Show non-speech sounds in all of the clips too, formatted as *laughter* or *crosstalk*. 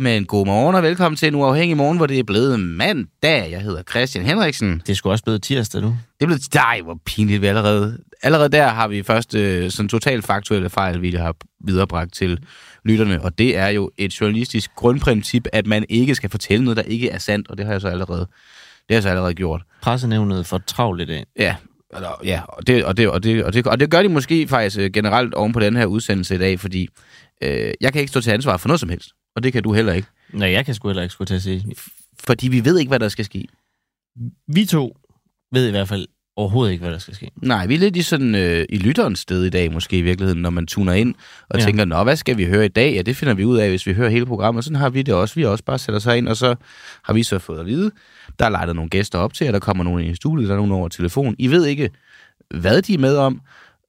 Men god morgen og velkommen til en uafhængig morgen, hvor det er blevet mandag. Jeg hedder Christian Henriksen. Det skulle også blevet tirsdag nu. Det er blevet... Nej, hvor pinligt vi allerede... Allerede der har vi først øh, sådan totalt faktuelle fejl, vi har viderebragt til lytterne, og det er jo et journalistisk grundprincip, at man ikke skal fortælle noget, der ikke er sandt, og det har jeg så allerede, det har jeg så allerede gjort. Pressenævnet for travlt i dag. Ja, ja og, det, og, det, og, det, og, det, og det gør de måske faktisk øh, generelt oven på den her udsendelse i dag, fordi øh, jeg kan ikke stå til ansvar for noget som helst, og det kan du heller ikke. Nej, jeg kan sgu heller ikke skulle til at sige. Fordi vi ved ikke, hvad der skal ske. Vi to ved i hvert fald overhovedet ikke, hvad der skal ske. Nej, vi er lidt i, sådan, øh, i lytterens sted i dag, måske i virkeligheden, når man tuner ind og ja. Tænker, nå, hvad skal vi høre i dag? Ja, det finder vi ud af, hvis vi hører hele programmet. Sådan har vi det også. Vi har også bare sætter sig ind, og så har vi så fået at vide, der er lejtet nogle gæster op til, og der kommer nogen ind i studiet, der er nogen over telefon. I ved ikke, hvad de er med om,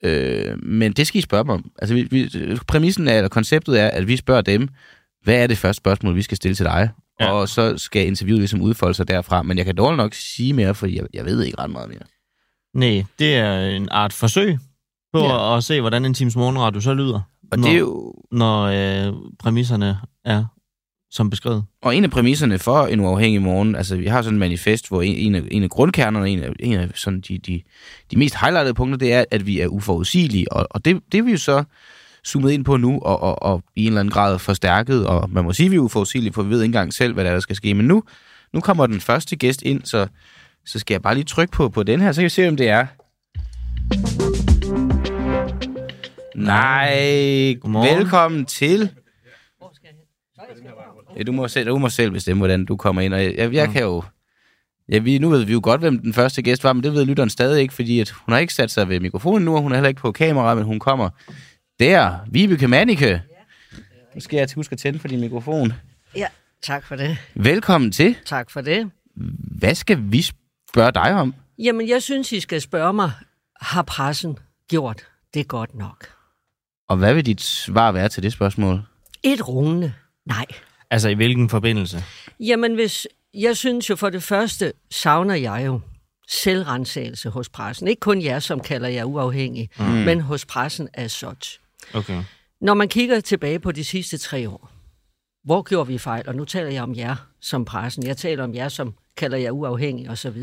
øh, men det skal I spørge dem om. Altså, vi, vi, præmissen er, eller konceptet er, at vi spørger dem, hvad er det første spørgsmål, vi skal stille til dig? Ja. Og så skal interviewet ligesom udfolde sig derfra. Men jeg kan dårligt nok sige mere, for jeg, jeg ved ikke ret meget mere. Nej, det er en art forsøg på Ja. at, at se, hvordan en times morgenradio så lyder, Og når, det er jo når øh, præmisserne er som beskrevet. Og en af præmisserne for en uafhængig morgen, altså vi har sådan et manifest, hvor en, en, af, en af grundkernerne, en af, en af sådan de, de, de mest highlightede punkter, det er, at vi er uforudsigelige. Og, og det, det er vi jo så zoomet ind på nu, og, og, og i en eller anden grad forstærket, og man må sige, at vi er uforudsigelige, for vi ved ikke engang selv, hvad der, er, der skal ske. Men nu, nu kommer den første gæst ind, så, så skal jeg bare lige trykke på, på den her, så kan vi se, om det er. Nej, Godmorgen. velkommen til. Ja, du må selv, du må selv bestemme, hvordan du kommer ind. Og jeg, jeg, jeg kan jo... Ja, vi, nu ved vi jo godt, hvem den første gæst var, men det ved lytteren stadig ikke, fordi at hun har ikke sat sig ved mikrofonen nu, og hun er heller ikke på kamera, men hun kommer der. Vibeke Manike. Nu skal jeg til huske at tænde for din mikrofon. Ja, tak for det. Velkommen til. Tak for det. Hvad skal vi spørge dig om? Jamen, jeg synes, I skal spørge mig, har pressen gjort det godt nok? Og hvad vil dit svar være til det spørgsmål? Et rungende nej. Altså, i hvilken forbindelse? Jamen, hvis, jeg synes jo for det første, savner jeg jo selvrensagelse hos pressen. Ikke kun jer, som kalder jer uafhængig, mm. men hos pressen as such. Okay. Når man kigger tilbage på de sidste tre år, hvor gjorde vi fejl? Og nu taler jeg om jer som pressen. Jeg taler om jer, som kalder jer uafhængige osv.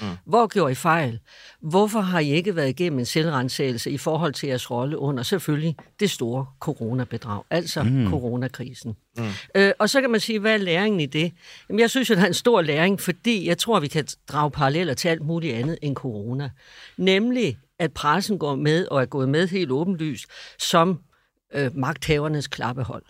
Mm. Hvor gjorde I fejl? Hvorfor har I ikke været igennem en selvrensagelse i forhold til jeres rolle under selvfølgelig det store coronabedrag, altså mm. coronakrisen? Mm. Øh, og så kan man sige, hvad er læringen i det? Jamen, jeg synes jo, der er en stor læring, fordi jeg tror, vi kan drage paralleller til alt muligt andet end corona. Nemlig, at pressen går med og er gået med helt åbenlyst som øh, magthavernes klappehold.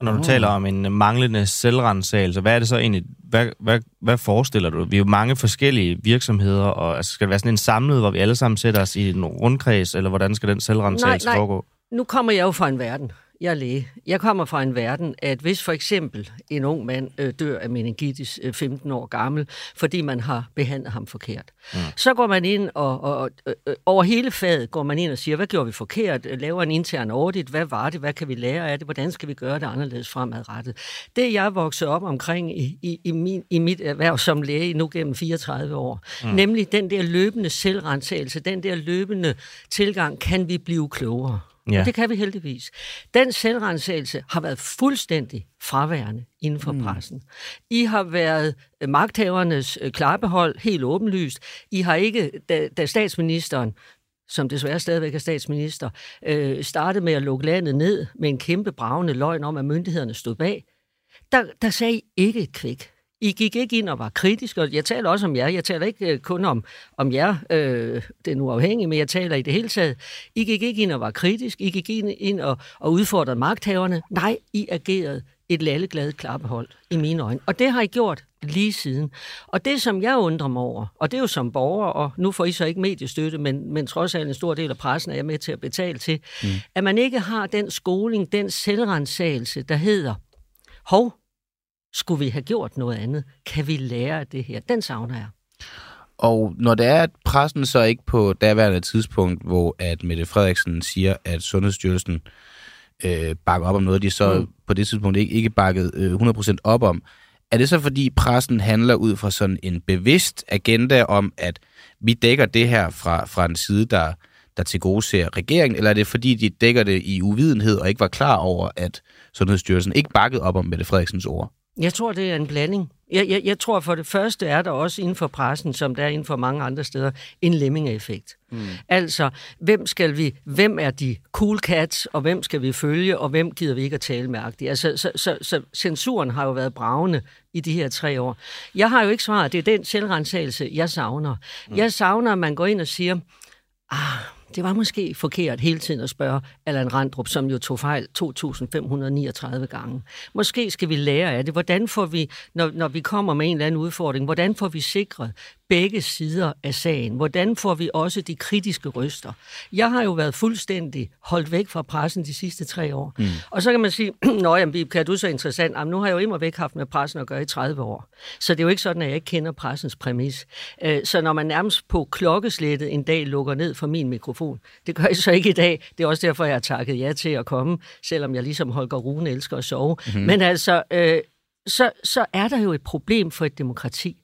Og når du taler om en manglende selvrensagelse, hvad er det så egentlig, hvad, hvad, hvad forestiller du? Vi er jo mange forskellige virksomheder, og altså, skal det være sådan en samlet, hvor vi alle sammen sætter os i en rundkreds, eller hvordan skal den selvrensagelse foregå? Nu kommer jeg jo fra en verden. Jeg er læge. Jeg kommer fra en verden, at hvis for eksempel en ung mand øh, dør af meningitis øh, 15 år gammel, fordi man har behandlet ham forkert, mm. så går man ind og, og øh, øh, over hele faget går man ind og siger, hvad gjorde vi forkert? Laver en intern audit. Hvad var det? Hvad kan vi lære af det? Hvordan skal vi gøre det anderledes fremadrettet? Det jeg vokset op omkring i, i, i, min, i mit erhverv som læge nu gennem 34 år. Mm. Nemlig den der løbende selvrensagelse, den der løbende tilgang, kan vi blive klogere? Ja. Og det kan vi heldigvis. Den selvrensagelse har været fuldstændig fraværende inden for mm. pressen. I har været øh, magthavernes øh, klarbehold helt åbenlyst. I har ikke, da, da statsministeren som desværre stadigvæk er statsminister, øh, startede med at lukke landet ned med en kæmpe bravende løgn om, at myndighederne stod bag, der, der sagde I ikke et kvæk. I gik ikke ind og var kritiske, og jeg taler også om jer. Jeg taler ikke øh, kun om, om jer, øh, den uafhængige, men jeg taler i det hele taget. I gik ikke ind og var kritisk. I gik ind, ind og, og udfordrede magthaverne. Nej, I agerede et lalleglade klappehold i mine øjne. Og det har I gjort lige siden. Og det, som jeg undrer mig over, og det er jo som borger, og nu får I så ikke mediestøtte, men, men trods alt en stor del af pressen er jeg med til at betale til, mm. at man ikke har den skoling, den selvrensagelse, der hedder, hov, skulle vi have gjort noget andet? Kan vi lære af det her? Den savner jeg. Og når det er, at pressen så ikke på daværende tidspunkt, hvor at Mette Frederiksen siger, at Sundhedsstyrelsen øh, bakker op om noget, de så mm. på det tidspunkt ikke, ikke bakket øh, 100% op om, er det så fordi pressen handler ud fra sådan en bevidst agenda om, at vi dækker det her fra, fra en side, der, der til gode ser regeringen, eller er det fordi, de dækker det i uvidenhed og ikke var klar over, at Sundhedsstyrelsen ikke bakkede op om Mette Frederiksens ord? Jeg tror, det er en blanding. Jeg, jeg, jeg tror for det første er der også inden for pressen, som der er inden for mange andre steder, en lemming-effekt. Mm. Altså, hvem skal vi, hvem er de cool cats, og hvem skal vi følge, og hvem gider vi ikke at tale med? Altså, så, så, så censuren har jo været bravende i de her tre år. Jeg har jo ikke svaret, det er den selvrensagelse, jeg savner. Mm. Jeg savner, at man går ind og siger, ah, det var måske forkert hele tiden at spørge Allan Randrup, som jo tog fejl 2.539 gange. Måske skal vi lære af det. Hvordan får vi, når, når vi kommer med en eller anden udfordring, hvordan får vi sikret begge sider af sagen? Hvordan får vi også de kritiske røster? Jeg har jo været fuldstændig holdt væk fra pressen de sidste tre år. Mm. Og så kan man sige, *clears throat* nå jamen, kan du så interessant? Jamen, nu har jeg jo immer væk haft med pressen at gøre i 30 år. Så det er jo ikke sådan, at jeg ikke kender pressens præmis. Øh, så når man nærmest på klokkeslættet en dag lukker ned for min mikrofon, det gør jeg så ikke i dag. Det er også derfor, jeg har takket ja til at komme, selvom jeg ligesom Holger Rune elsker at sove. Mm-hmm. Men altså, øh, så, så er der jo et problem for et demokrati.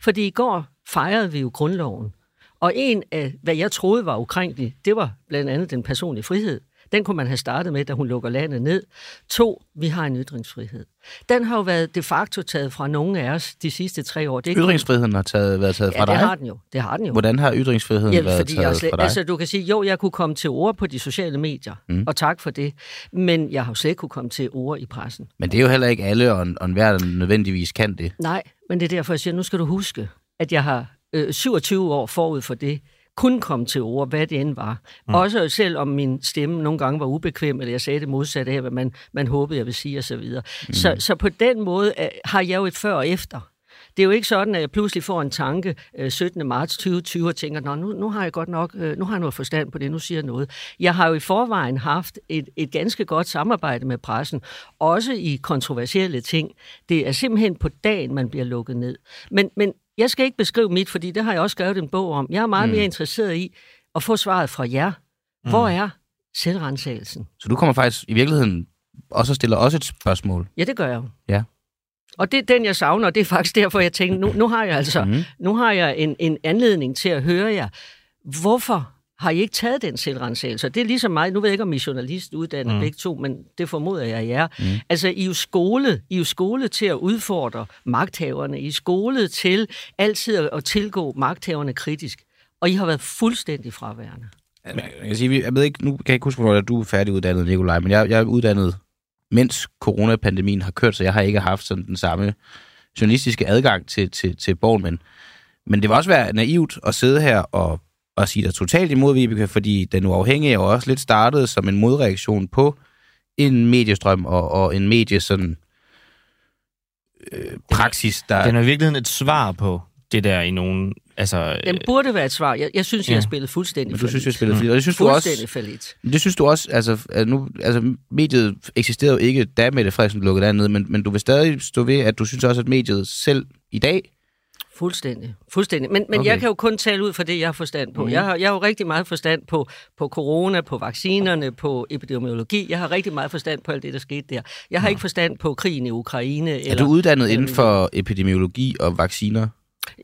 Fordi i går fejrede vi jo grundloven. Og en af, hvad jeg troede var ukrænkeligt, det var blandt andet den personlige frihed. Den kunne man have startet med, da hun lukker landet ned. To, vi har en ytringsfrihed. Den har jo været de facto taget fra nogle af os de sidste tre år. Det ytringsfriheden har taget, været taget fra ja, dig? det har den jo. Det har den jo. Hvordan har ytringsfriheden ja, været taget slet, fra dig? Altså, du kan sige, jo, jeg kunne komme til ord på de sociale medier, mm. og tak for det. Men jeg har jo slet ikke kunne komme til ord i pressen. Men det er jo heller ikke alle, og, og enhver, der nødvendigvis kan det. Nej, men det er derfor, jeg siger, nu skal du huske, at jeg har øh, 27 år forud for det, kun komme til ord, hvad det end var. Mm. Også selvom min stemme nogle gange var ubekvem, eller jeg sagde det modsatte af, hvad man, man håbede, jeg ville sige osv. Så, mm. så, så på den måde uh, har jeg jo et før og efter. Det er jo ikke sådan, at jeg pludselig får en tanke uh, 17. marts 2020 og tænker, Nå, nu, nu har jeg godt nok uh, nu har jeg noget forstand på det, nu siger jeg noget. Jeg har jo i forvejen haft et, et ganske godt samarbejde med pressen, også i kontroversielle ting. Det er simpelthen på dagen, man bliver lukket ned. Men, men jeg skal ikke beskrive mit, fordi det har jeg også skrevet en bog om. Jeg er meget mm. mere interesseret i at få svaret fra jer. Hvor mm. er selvrensagelsen? Så du kommer faktisk i virkeligheden også og stiller også et spørgsmål? Ja, det gør jeg Ja. Og det er den, jeg savner, og det er faktisk derfor, jeg tænkte, nu, nu har jeg altså mm. nu har jeg en, en anledning til at høre jer. Hvorfor har I ikke taget den selvrensagelse? Det er ligesom mig, nu ved jeg ikke, om I er journalist uddannet mm. begge to, men det formoder jeg, I er. Mm. Altså, I er, jo skole, I er jo skole til at udfordre magthaverne. I er skole til altid at tilgå magthaverne kritisk. Og I har været fuldstændig fraværende. Jeg, kan sige, jeg ved ikke, nu kan jeg ikke huske, hvornår du er færdiguddannet, Nikolaj, men jeg, jeg er uddannet, mens coronapandemien har kørt, så jeg har ikke haft sådan den samme journalistiske adgang til, til, til borgen, men, men det vil også være naivt at sidde her og at sige dig totalt imod Vibeke, fordi den uafhængige er jo også lidt startet som en modreaktion på en mediestrøm og, og en medie sådan øh, praksis, der... Den er i virkeligheden et svar på det der i nogen... Altså, den burde være et svar. Jeg, jeg synes, ja. jeg har spillet fuldstændig Men du synes, jeg har spillet mm. og det synes du også... Fallit. Det synes du også, altså, nu, altså mediet eksisterede jo ikke, da Mette Frederiksen lukkede andet, men, men du vil stadig stå ved, at du synes også, at mediet selv i dag Fuldstændig. Fuldstændig. Men, men okay. jeg kan jo kun tale ud fra det, jeg har forstand på. Mm. Jeg, har, jeg har jo rigtig meget forstand på, på corona, på vaccinerne, på epidemiologi. Jeg har rigtig meget forstand på alt det, der skete der. Jeg har ja. ikke forstand på krigen i Ukraine. Er eller, du uddannet inden for epidemiologi og vacciner?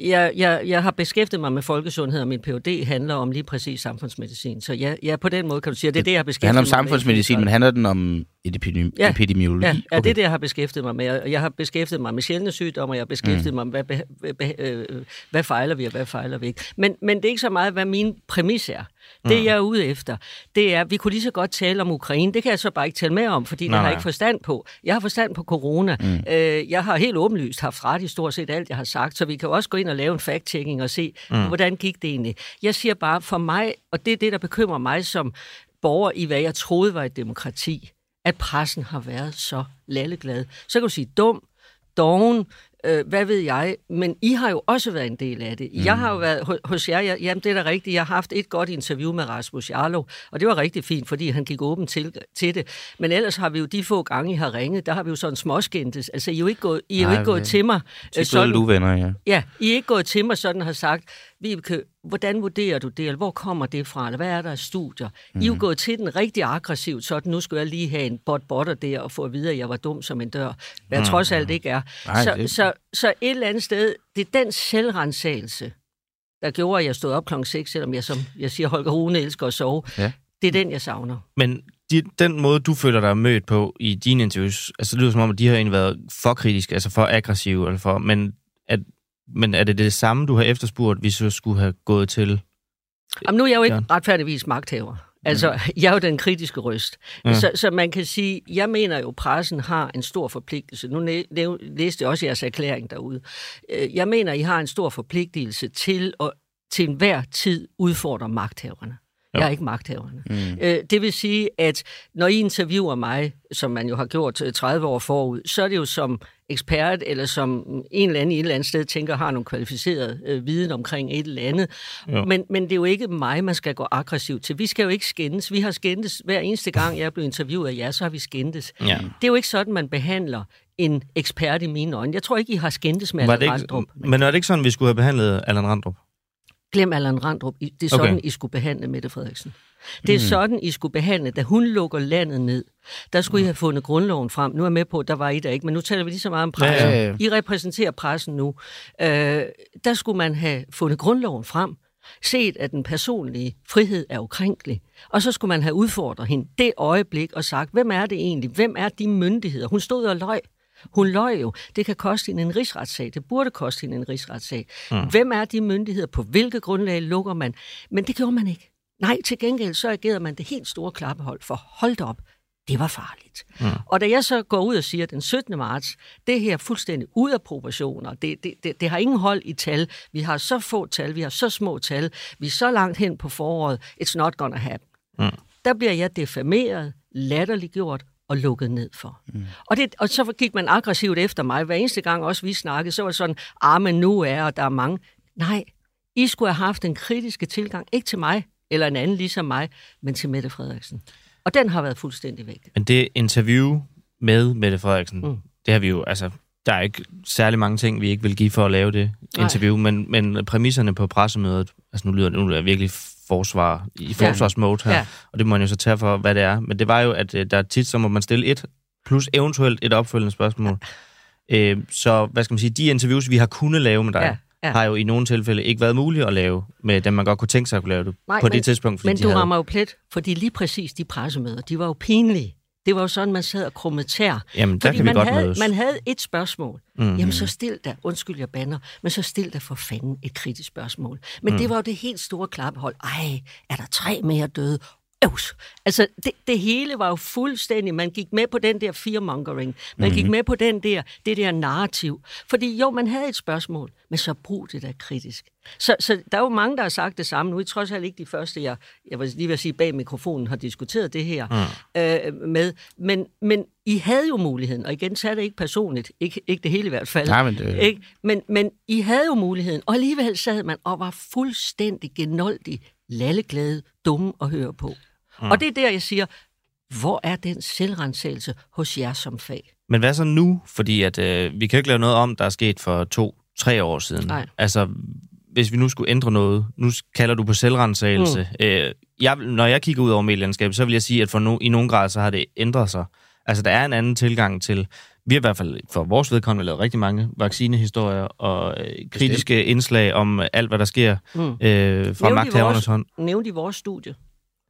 Jeg, jeg, jeg har beskæftiget mig med folkesundhed, og min Ph.D. handler om lige præcis samfundsmedicin. Så ja, ja, på den måde kan du sige, at det er det, jeg har beskæftiget mig med. Det handler om samfundsmedicin, men handler den om epidemi- ja, epidemiologi? Ja, ja okay. det er det, jeg har beskæftiget mig med. Jeg har beskæftiget mig med sjældne sygdomme, og jeg har beskæftiget mm. mig med, hvad, hvad, hvad, hvad fejler vi, og hvad fejler vi ikke. Men, men det er ikke så meget, hvad min præmis er. Det, mm. jeg er ude efter, det er, vi kunne lige så godt tale om Ukraine. Det kan jeg så bare ikke tale mere om, fordi nej, det har jeg ikke forstand på. Jeg har forstand på corona. Mm. Øh, jeg har helt åbenlyst haft ret i stort set alt, jeg har sagt, så vi kan også gå ind og lave en fact-checking og se, mm. hvordan gik det egentlig. Jeg siger bare, for mig, og det er det, der bekymrer mig som borger i, hvad jeg troede var et demokrati, at pressen har været så lalleglad. Så kan du sige dum, doven, øh, hvad ved jeg, men I har jo også været en del af det. Mm. Jeg har jo været hos jer, jeg, jamen det er da rigtigt, jeg har haft et godt interview med Rasmus Jarlov, og det var rigtig fint, fordi han gik åben til, til det. Men ellers har vi jo de få gange, I har ringet, der har vi jo sådan småskændtes. Altså, I er jo ikke gået, I er jo ikke gået til mig. Øh, sådan, du venner, ja. Ja, I er ikke gået til mig sådan har sagt, Vibeke, hvordan vurderer du det, eller hvor kommer det fra, eller hvad er der af studier? Mm. I er jo mhm. gået til den rigtig aggressivt, så nu skal jeg lige have en bot botter der, og få at vide, at jeg var dum som en dør, hvad mm. trods alt ikke er. Nej, så, det... så, så et eller andet sted, det er den selvrensagelse, der gjorde, at jeg stod op klokken 6, selvom jeg, som jeg siger, Holger Rune elsker at sove. Ja. Det er den, jeg savner. Men de, den måde, du føler dig mødt på i dine interviews, altså det lyder som om, at de har egentlig været for kritiske, altså for aggressive, eller for, men, men er det det samme, du har efterspurgt, hvis du skulle have gået til? Jamen, nu er jeg jo ikke retfærdigvis magthaver. Altså, *laughs* jeg er jo den kritiske røst. Ja. Så, så man kan sige, jeg mener jo, pressen har en stor forpligtelse. Nu læste jeg også jeres erklæring derude. Øh, Jeg mener, I har en stor forpligtelse til at til enhver tid udfordre magthaverne. Jo. Jeg er ikke magthaverne. Mm. Øh, det vil sige, at når I interviewer mig, som man jo har gjort øh, 30 år forud, så er det jo som ekspert, eller som en eller anden i et eller andet sted tænker, har nogle kvalificeret øh, viden omkring et eller andet. Jo. Men, men det er jo ikke mig, man skal gå aggressivt til. Vi skal jo ikke skændes. Vi har skændtes hver eneste gang, jeg er blevet interviewet af jer, så har vi skændtes. Ja. Det er jo ikke sådan, man behandler en ekspert i mine øjne. Jeg tror ikke, I har skændtes med Var Allan Randrup. men er det ikke sådan, vi skulle have behandlet Allan Randrup? Glem Allan Randrup. Det er Okay. sådan, I skulle behandle Mette Frederiksen. Det er mm. sådan, I skulle behandle, da hun lukker landet ned. Der skulle I have fundet grundloven frem. Nu er jeg med på, at der var I der ikke, men nu taler vi lige så meget om pressen. Ja, ja, ja. I repræsenterer pressen nu. Øh, der skulle man have fundet grundloven frem, set, at den personlige frihed er ukrænkelig. Og så skulle man have udfordret hende det øjeblik og sagt, hvem er det egentlig? Hvem er de myndigheder? Hun stod og løg. Hun løg jo. Det kan koste hende en rigsretssag. Det burde koste hende en rigsretssag. Mm. Hvem er de myndigheder? På hvilket grundlag lukker man? Men det gjorde man ikke. Nej, til gengæld så agerede man det helt store klappehold, for hold da op, det var farligt. Mm. Og da jeg så går ud og siger den 17. marts, det her er fuldstændig ud af proportioner, det, det, det, det har ingen hold i tal, vi har så få tal, vi har så små tal, vi er så langt hen på foråret, it's not gonna happen. Mm. Der bliver jeg defameret, latterliggjort og lukket ned for. Mm. Og, det, og så gik man aggressivt efter mig. Hver eneste gang også vi snakkede, så var det sådan, ah, men nu er, og der er mange. Nej, I skulle have haft en kritiske tilgang, ikke til mig, eller en anden ligesom mig, men til Mette Frederiksen. Og den har været fuldstændig væk. Men det interview med Mette Frederiksen, Mm. det har vi jo, altså, der er ikke særlig mange ting, vi ikke vil give for at lave det Nej. interview, men, men præmisserne på pressemødet, altså nu lyder det, nu er jeg virkelig forsvar, i forsvarsmode her, Ja. ja. og det må man jo så tage for, hvad det er. Men det var jo, at øh, der er tit, så må man stille et, plus eventuelt et opfølgende spørgsmål. Øh, så, hvad skal man sige, de interviews, vi har kunnet lave med dig, Ja, ja, ja. ja. har jo i nogle tilfælde ikke været muligt at lave med dem, man godt kunne tænke sig at kunne lave det Nej, på men- det tidspunkt, fordi Men de du havde... rammer jo plet, fordi lige præcis de pressemøder, de var jo pinlige. Det var jo sådan, man sad og krummede tær. Jamen, der Fordi kan vi man godt havde, mødes. Man havde et spørgsmål. Mhm. Mm-hmm. Jamen, så stil da, undskyld jeg banner, men så stil da for fanden et kritisk spørgsmål. Men mm. det var jo det helt store klappehold. Ej, er der tre mere døde? Øvs. Altså, det, det hele var jo fuldstændig, man gik med på den der fearmongering. Man mm-hmm. gik med på den der, det der narrativ. Fordi jo, man havde et spørgsmål, men så brug det da kritisk. Så, så der er jo mange, der har sagt det samme. Nu er trods alt ikke de første, jeg, jeg vil lige vil sige, bag mikrofonen har diskuteret det her mm. øh, med. Men, men I havde jo muligheden, og igen, så er det ikke personligt, ikke, ikke det hele i hvert fald. Nej, men det- Ikke? Men, men I havde jo muligheden, og alligevel sad man og var fuldstændig genoldig, lalleglade, dumme at høre på. Mm. Og det er der, jeg siger, hvor er den selvrensagelse hos jer som fag? Men hvad så nu? Fordi at, øh, vi kan ikke lave noget om, der er sket for to-tre år siden. Nej. Altså, hvis vi nu skulle ændre noget, nu kalder du på selvrensagelse. Mm. Øh, jeg, når jeg kigger ud over medielandskabet, så vil jeg sige, at for no, i nogen grad, så har det ændret sig. Altså, der er en anden tilgang til... Vi har i hvert fald for vores vedkommende lavet rigtig mange vaccinehistorier og øh, kritiske indslag om alt, hvad der sker Mm. øh, fra Nævnte magthavernes hånd. Nævnt i vores studie.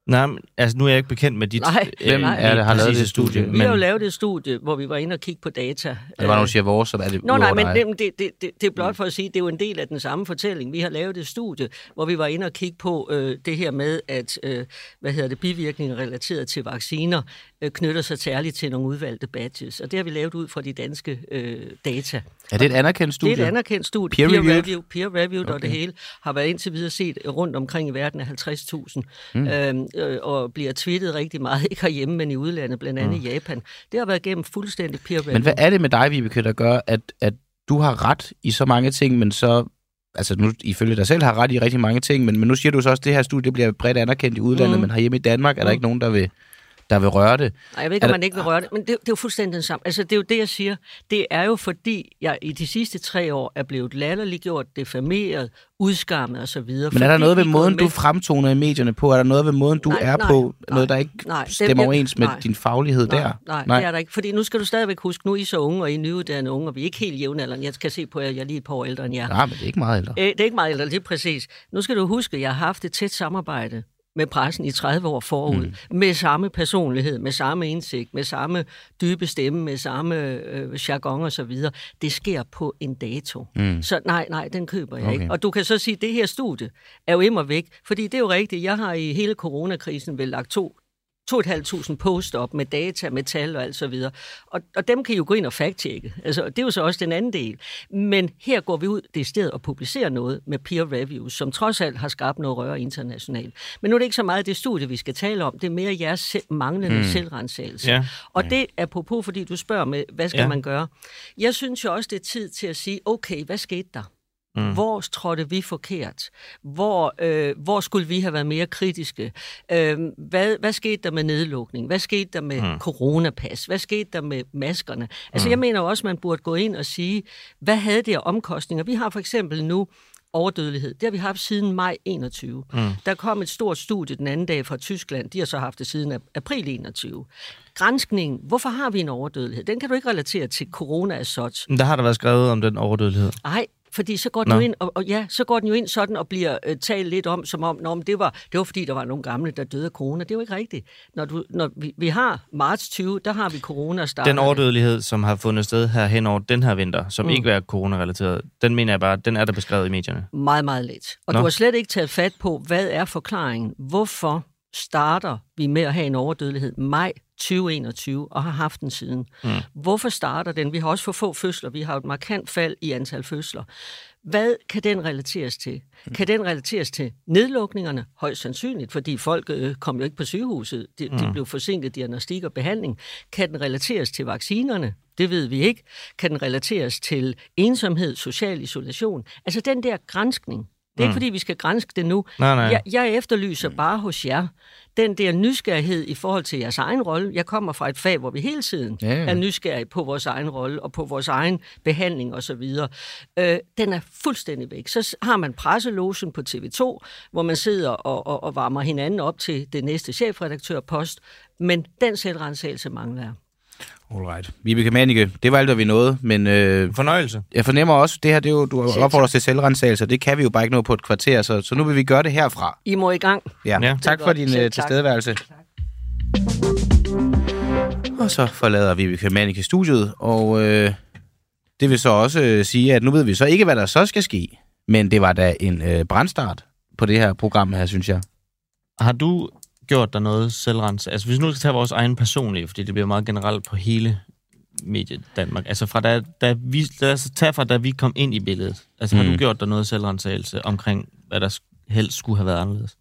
Nej, men, altså nu er jeg ikke bekendt med dit... Nej, Hvem nej. er det, har lavet det studie? Vi Men, har jo lavet et studie, hvor vi var inde og kigge på data. Det var, når du siger vores, så er det Nå nej, men det, det, det, det, det er blot for at sige, det er jo en del af den samme fortælling. Vi har lavet et studie, hvor vi var inde og kigge på øh, det her med, at øh, hvad hedder det, bivirkninger relateret til vacciner øh, knytter sig særligt til nogle udvalgte badges. Og det har vi lavet ud fra de danske øh, data. Er det et anerkendt studie? Det er et anerkendt studie. Peer-reviewed? Review, peer reviewed okay. og det hele har været indtil videre set rundt omkring i verden af 50.000 mm. øhm, øh, og bliver tweetet rigtig meget, *laughs* ikke herhjemme, men i udlandet, blandt andet mm. i Japan. Det har været gennem fuldstændig peer review. Men hvad er det med dig, Vibeke, der gør, at, at du har ret i så mange ting, men så... Altså nu, ifølge dig selv har ret i rigtig mange ting, men, men nu siger du så også, at det her studie bliver bredt anerkendt i udlandet, mm. men herhjemme i Danmark er der Mm. ikke nogen, der vil, der vil røre det. Nej, jeg ved ikke, om man ikke vil røre det, men det, det er jo fuldstændig den samme. Altså, det er jo det, jeg siger. Det er jo fordi, jeg i de sidste tre år er blevet latterliggjort, defameret, udskammet og så videre. Men er der noget ved måden, du fremtoner i medierne på? Er der noget ved måden, du Nej, er nej, på? nej, noget, der ikke nej, stemmer jeg- overens med nej. din faglighed Nej, der? nej, nej, det er der ikke. Fordi nu skal du stadigvæk huske, nu er I så unge, og I er nyuddannede unge, og vi er ikke helt jævnaldrende. Jeg kan se på jer, jeg er lige et par år ældre end jer. Nej, men det er ikke meget ældre. Øh, det er ikke meget ældre, det er præcis. Nu skal du huske, at jeg har haft et tæt samarbejde med pressen i 30 år forud, mm. med samme personlighed, med samme indsigt, med samme dybe stemme, med samme øh, jargon og så videre. Det sker på en dato. Mm. Så nej, nej, den køber jeg Okay. ikke. Og du kan så sige, at det her studie er jo immer væk, fordi det er jo rigtigt. Jeg har i hele coronakrisen vel lagt to 2.500 post op med data, med tal og alt så videre. Og, og dem kan I jo gå ind og fact-tjekke. Altså, det er jo så også den anden del. Men her går vi ud det sted og publicerer noget med peer reviews, som trods alt har skabt noget røre internationalt. Men nu er det ikke så meget det studie, vi skal tale om. Det er mere jeres selv, manglende mm. selvrensagelse. Ja. Og det er apropos, fordi du spørger med, hvad skal ja. man gøre? Jeg synes jo også, det er tid til at sige, okay, hvad skete der? Mm. Hvor trådte vi forkert? Hvor, øh, hvor skulle vi have været mere kritiske? Øh, hvad, hvad skete der med nedlukning? Hvad skete der med mm. coronapas? Hvad skete der med maskerne? Altså, mm. jeg mener også, man burde gå ind og sige, hvad havde det af omkostninger? Vi har for eksempel nu overdødelighed. Det har vi haft siden maj 21. Mm. Der kom et stort studie den anden dag fra Tyskland. De har så haft det siden ap- april 21. Granskningen. Hvorfor har vi en overdødelighed? Den kan du ikke relatere til corona as such. Men Der har der været skrevet om den overdødelighed. Nej, fordi så går den Nå. jo ind, og, og ja, så går den jo ind sådan og bliver øh, talt lidt om, som om, men det, var, det var fordi, der var nogle gamle, der døde af corona. Det er jo ikke rigtigt. Når, du, når vi, vi har marts 20, der har vi corona startet. Den overdødelighed, som har fundet sted her hen over den her vinter, som mm. ikke er coronarelateret, den mener jeg bare, den er der beskrevet i medierne. Meget, meget let. Og. Nå. du har slet ikke taget fat på, hvad er forklaringen? Hvorfor starter vi med at have en overdødelighed maj 2021 og har haft den siden? Mm. Hvorfor starter den? Vi har også for få fødsler. Vi har et markant fald i antal fødsler. Hvad kan den relateres til? Kan den relateres til nedlukningerne? Højst sandsynligt, fordi folk øh, kom jo ikke på sygehuset. De, de blev forsinket diagnostik og behandling. Kan den relateres til vaccinerne? Det ved vi ikke. Kan den relateres til ensomhed, social isolation? Altså den der grænskning. Det er ikke, fordi vi skal grænske det nu. Nej, nej. Jeg, jeg efterlyser bare hos jer den der nysgerrighed i forhold til jeres egen rolle. Jeg kommer fra et fag, hvor vi hele tiden Ja, ja. er nysgerrige på vores egen rolle og på vores egen behandling osv. Øh, den er fuldstændig væk. Så har man presselogen på TV2, hvor man sidder og, og, og varmer hinanden op til det næste chefredaktørpost, men den selvrensagelse mangler jeg. Alright. Vibeke Manike, det var alt, hvad vi nåede, men øh, Fornøjelse. jeg fornemmer også, det her, det er jo, du opfordrer os til selvrensagelse, det kan vi jo bare ikke nå på et kvarter, så, så nu vil vi gøre det herfra. I må i gang. Ja, Ja. tak for din Selv øh, tak. tilstedeværelse. Og så forlader Vibeke Manike studiet, og øh, det vil så også øh, sige, at nu ved vi så ikke, hvad der så skal ske, men det var da en øh, brandstart på det her program her, synes jeg. Har du gjort dig noget selvrens? Altså hvis nu skal tage vores egen personlige, fordi det bliver meget generelt på hele mediet Danmark. Altså fra da, da vi, os tage fra da vi kom ind i billedet. Altså mm. har Mm. du gjort dig noget selvrensagelse omkring, hvad der helst skulle have været anderledes?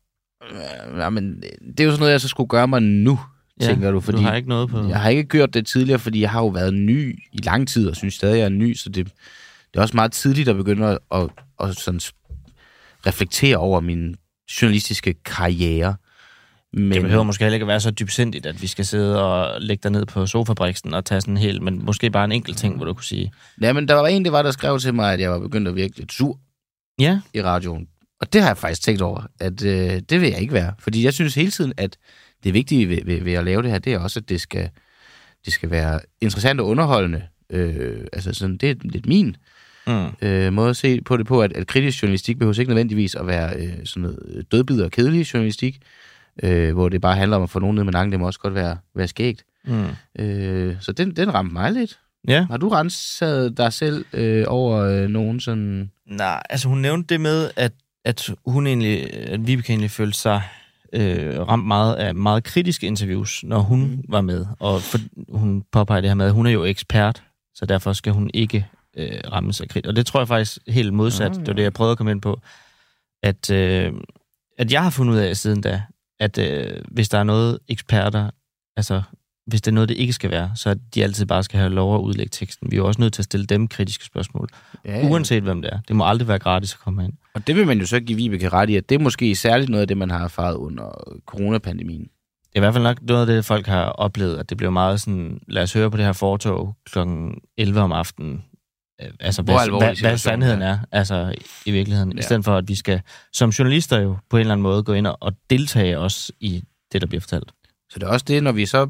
Øh, Ja, men det er jo sådan noget, jeg så skulle gøre mig nu, ja, tænker du, fordi du har ikke noget på... jeg har ikke gjort det tidligere, fordi jeg har jo været ny i lang tid, og synes stadig, jeg er ny, så det, det er også meget tidligt at begynde at, at, at sådan reflektere over min journalistiske karriere. Men, Det behøver måske heller ikke at være så dybsindigt, at vi skal sidde og lægge dig ned på sofabriksen og tage sådan en hel, men måske bare en enkelt ting, hvor du kunne sige, Ja, men der var en, det var, der skrev til mig, at jeg var begyndt at virke lidt sur ja, i radioen. Og det har jeg faktisk tænkt over, at øh, det vil jeg ikke være. Fordi jeg synes hele tiden, at det vigtige ved, ved, ved at lave det her, det er også, at det skal, det skal være interessant og underholdende. Øh, altså sådan, det er lidt min mm, øh, måde at se på det på, at, at kritisk journalistik behøver ikke nødvendigvis at være øh, sådan noget dødbid og kedelig journalistik, øh, hvor det bare handler om at få nogen ned med nakken, det må også godt være, være skægt. mm. Øh, så den, den ramte mig lidt. ja. Har du renset dig selv øh, over øh, nogen sådan... Nej, altså hun nævnte det med, at, at hun egentlig, at Vibeke egentlig følte sig øh, ramt meget af meget kritiske interviews, når hun mm. var med. Og for, hun påpeger det her med, at hun er jo ekspert, så derfor skal hun ikke øh, rammes af kritik. Og det tror jeg faktisk helt modsat. Ah, Det var det, jeg prøvede at komme ind på. At, øh, at jeg har fundet ud af siden da, at øh, hvis der er noget eksperter, altså hvis det er noget, det ikke skal være, så de altid bare skal have lov at udlægge teksten. Vi er jo også nødt til at stille dem kritiske spørgsmål. Ja, Uanset hvem det er. Det må aldrig være gratis at komme ind. Og det vil man jo så give Vibeke ret i, at det er måske særligt noget af det, man har erfaret under coronapandemien. Det er i hvert fald nok noget af det, folk har oplevet, at det bliver meget sådan, lad os høre på det her fortog kl. 11 om aftenen. Øh, Altså, Hvor hvad, hvad, hvad sandheden er. altså i virkeligheden. Ja. I stedet for, at vi skal som journalister jo på en eller anden måde gå ind og, og deltage også i det, der bliver fortalt. Så det er også det, når vi så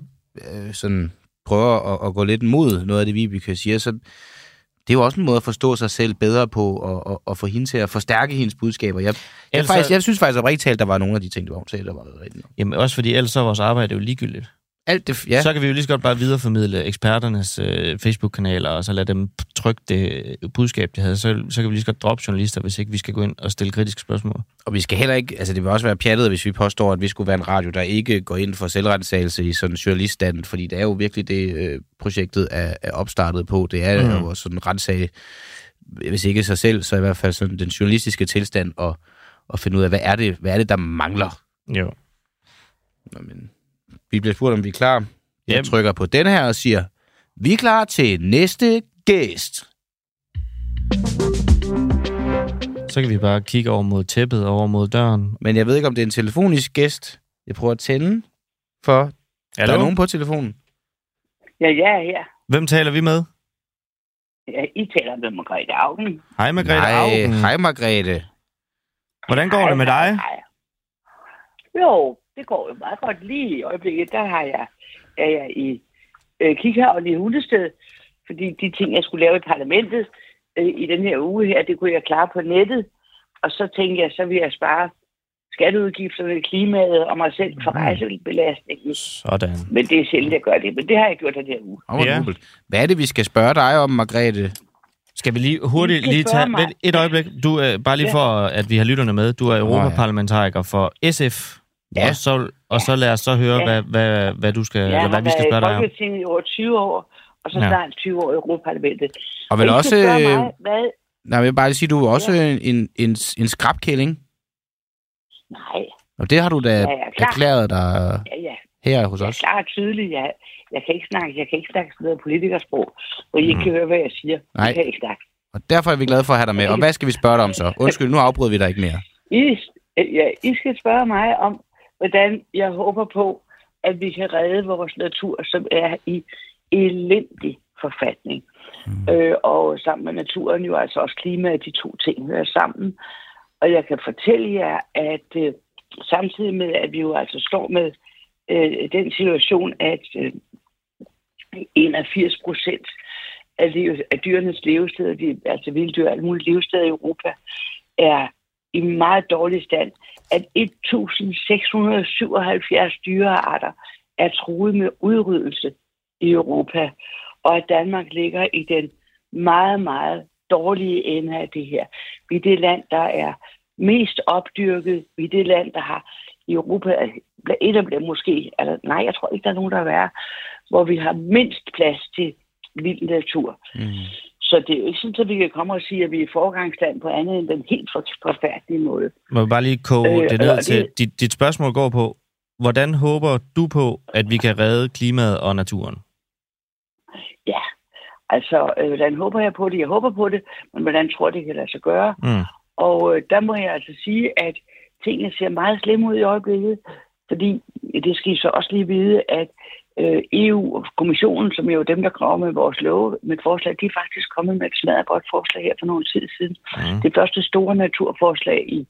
øh, sådan prøver at, at gå lidt mod noget af det, Vibeke siger, så det er jo også en måde at forstå sig selv bedre på, og, og, og få hende til at forstærke hendes budskaber. Jeg, jeg, Ellers faktisk, jeg synes faktisk oprigtigt talt, der var nogle af de ting, hun sagde, der var rigtigt. nok. Jamen også fordi ellers så er vores arbejde jo ligegyldigt. Alt det, Ja. Så kan vi jo lige så godt bare videreformidle eksperternes øh, Facebook-kanaler, og så lade dem trykke det øh, budskab, de havde. Så, så kan vi lige så godt droppe journalister, hvis ikke vi skal gå ind og stille kritiske spørgsmål. og vi skal heller ikke, altså det vil også være pjattet, hvis vi påstår, at vi skulle være en radio, der ikke går ind for selvrensagelse i sådan journaliststanden, fordi det er jo virkelig det, øh, projektet er, er opstartet på. Det er mm. jo sådan en retssag, hvis ikke sig selv, så i hvert fald sådan den journalistiske tilstand, og, og finde ud af, hvad er det, hvad er det der mangler? Jo. Nå, men, vi bliver spurgt, om vi er klar. Jeg Jamen. trykker på den her og siger, vi er klar til næste gæst. Så kan vi bare kigge over mod tæppet, over mod døren. Men jeg ved ikke, om det er en telefonisk gæst. Jeg prøver at tænde, for Hallo? der er nogen på telefonen. Ja, jeg er her. Hvem taler vi med? Ja, I taler med Margrethe Augen. Hej, Margrethe Nej, Augen. hej Margrethe. Hvordan går det med dig? Hej. Jo, det går jo meget godt lige i øjeblikket. Der har jeg, er jeg i øh, Kikhavn i Hundested, fordi de ting, jeg skulle lave i parlamentet øh, i den her uge her, det kunne jeg klare på nettet. Og så tænkte jeg, så vil jeg spare skatteudgifterne, klimaet og mig selv for Mm. rejsebelastningen. Sådan. Men det er sjældent, jeg gør det. Men det har jeg gjort den her uge. Oh, Ja. Hvad er det, vi skal spørge dig om, Margrethe? Skal vi lige hurtigt lige tage mig. vent et øjeblik. Du er bare lige Ja. for, at vi har lytterne med. Du er europaparlamentariker for SF. Ja. Og så, og så lad os så høre, Ja. hvad, hvad, hvad, du skal, Jeg eller har hvad vi skal spørge dig om. Folketinget i over 20 år, og så Ja. snart 20 år i Europaparlamentet. Og vel også... Øh, mig, hvad, nej, jeg vil bare sige, du er også en, en, en, en skrabkælling. Nej, Og det har du da Ja, ja, klar. erklæret dig ja, ja. her hos Jeg er os. klar og tydelig. Jeg, jeg kan ikke snakke, jeg kan ikke snakke sådan noget politikersprog, hvor I ikke Mm. kan høre, hvad jeg siger. Nej. Jeg kan ikke snakke. Og derfor er vi glade for at have dig med. Og hvad skal vi spørge dig om så? Undskyld, nu afbryder vi dig ikke mere. I, ja, I skal spørge mig om, hvordan jeg håber på, at vi kan redde vores natur, som er i elendig forfatning. Mm. Øh, og sammen med naturen jo altså også klimaet, de to ting hører sammen. Og jeg kan fortælle jer, at øh, samtidig med, at vi jo altså står med øh, den situation, at øh, 81 procent af, liv, af dyrenes levesteder, de, altså vilddyr og alle mulige levesteder i Europa, er i meget dårlig stand, at 1677 dyrearter er truet med udryddelse i Europa, og at Danmark ligger i den meget, meget dårlige ende af det her. Vi er det land, der er mest opdyrket. Vi er det land, der har i Europa, et af dem måske, eller nej, jeg tror ikke, der er nogen, der er værre, hvor vi har mindst plads til vild natur. Mm. Så det er jo ikke sådan, at vi kan komme og sige, at vi er forgangsland på andet end den helt for- forfærdelige måde. Må vi bare lige koge Øh, det ned det- til... Dit, dit spørgsmål går på, hvordan håber du på, at vi kan redde klimaet og naturen? Ja, altså, øh, hvordan håber jeg på det? Jeg håber på det, men hvordan tror jeg, det kan lade sig gøre? Mm. Og øh, der må jeg altså sige, at tingene ser meget slemme ud i øjeblikket, fordi det skal I så også lige vide, at øh, EU og kommissionen, som er jo dem, der kommer med vores love, med forslag, de er faktisk kommet med et smadret godt forslag her for nogle tid siden. Mm. Det første store naturforslag i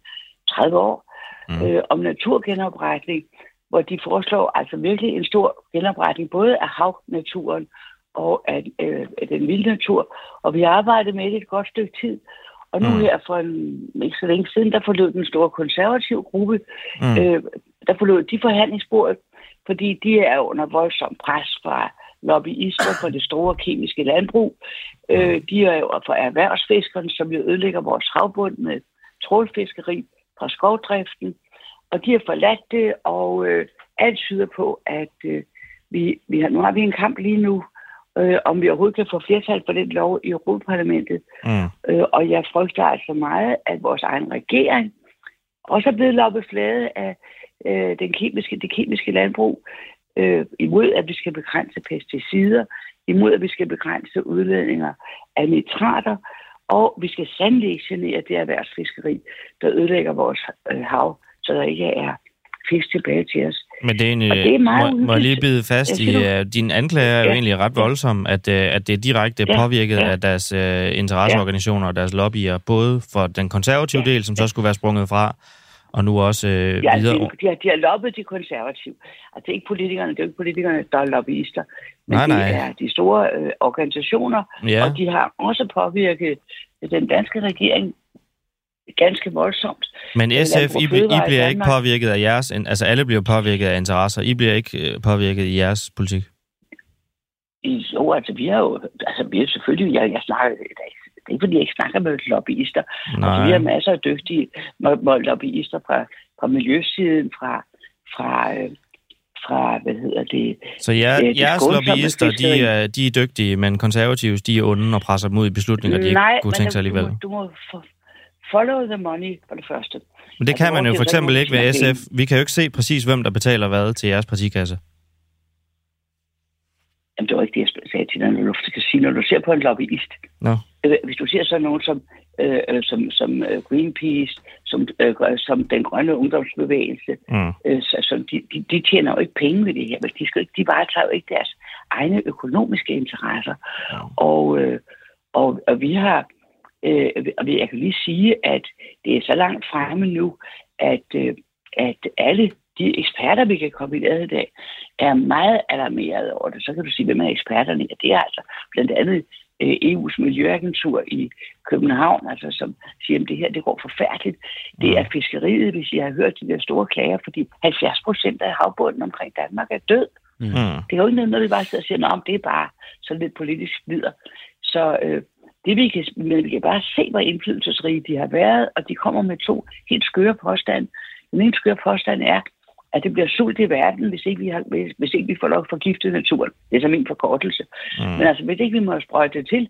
30 år Mm. øh, om naturgenopretning, hvor de foreslår altså virkelig en stor genopretning, både af havnaturen og af, øh, af den vilde natur. Og vi har arbejdet med det et godt stykke tid. Og nu Mm. her for en, ikke så længe siden, der forlod den store konservative gruppe, mm. øh, der forlod de forhandlingsbordet, fordi de er under voldsom pres fra lobbyister for det store kemiske landbrug. Øh, de er jo for erhvervsfiskerne, som jo ødelægger vores havbund med trålfiskeri fra skovdriften. Og de har forladt det, og øh, alt tyder på, at øh, vi, vi har, nu har vi en kamp lige nu, øh, om vi overhovedet kan få flertal for den lov i Europaparlamentet. Mm. Øh, og jeg frygter altså meget, at vores egen regering også er blevet loppet flade af øh, den kemiske, det kemiske landbrug, øh, imod at vi skal begrænse pesticider, imod at vi skal begrænse udledninger af nitrater, og vi skal sandelig ikke genere det erhvervsfiskeri, der ødelægger vores øh, hav, så der ikke er fisk tilbage til os. Men det er egentlig, Og det er meget må, må jeg lige bide fast Ja, i, uh, din anklage er jo Ja. egentlig ret voldsom, at, uh, at det er direkte Ja, påvirket ja. af deres uh, interesseorganisationer og deres lobbyer, både for den konservative Ja, del, som så skulle være sprunget fra, og nu også uh, Ja, videre. de, de, har, de har loppet de konservative. Altså, det er ikke politikerne, det er jo ikke politikerne, der er lobbyister. Men Nej, det nej. er de store øh, organisationer, Ja, og de har også påvirket den danske regering ganske voldsomt. men øh, SF, I, I i bliver ikke påvirket af jeres, altså alle bliver påvirket af interesser, I bliver ikke uh, påvirket i jeres politik. I, jo, altså, vi har jo, altså, vi er selvfølgelig, jeg, jeg snakker, det er ikke fordi, jeg ikke snakker med lobbyister. Altså, vi har Nej, masser af dygtige lobbyister fra, fra miljøsiden, fra, fra, øh, fra, hvad hedder det, så jer, er jeres lobbyister, de er, de er dygtige, men konservative, de er onde og presser dem ud i beslutninger, de ikke Nej, kunne men tænke sig du, alligevel. må, du må follow the money for det første. Men det Altså, kan man vores jo for eksempel ikke ved SF. Vi kan jo ikke se præcis, hvem der betaler hvad til jeres partikasse. Jamen, det var ikke det, jeg sagde til når du skal sige, når du ser på en lobbyist. Nå. Øh, Hvis du ser sådan nogen som, øh, øh, som, som øh, Greenpeace, som, øh, som den grønne ungdomsbevægelse, Mm. øh, så, så de, de, de tjener jo ikke penge ved det her. vel? De, skal, de varetager jo ikke deres egne økonomiske interesser. Ja. Og, øh, og, og vi har, øh, og jeg kan lige sige, at det er så langt fremme nu, at, øh, at alle de eksperter, vi kan komme i nærheden af, er meget alarmeret over det. Så kan du sige, hvem er eksperterne? Ja, det er altså blandt andet øh, EU's miljøagentur i København, altså, som siger, at det her det går forfærdeligt. Det er fiskeriet, hvis jeg har hørt de der store klager, fordi 70 procent af havbunden omkring Danmark er død. Mm. Det er jo ikke noget, når vi bare sidder og siger, at det er bare sådan lidt politisk videre. Så øh, det vi kan, men vi kan bare se, hvor indflydelsesrige de har været, og de kommer med to helt skøre påstande. Den ene skøre påstand er, at det bliver sult i verden, hvis ikke vi, har, hvis, hvis ikke vi får lov at forgifte naturen. Det er så min forkortelse. Mm. Men altså, hvis ikke vi må sprøjte det til,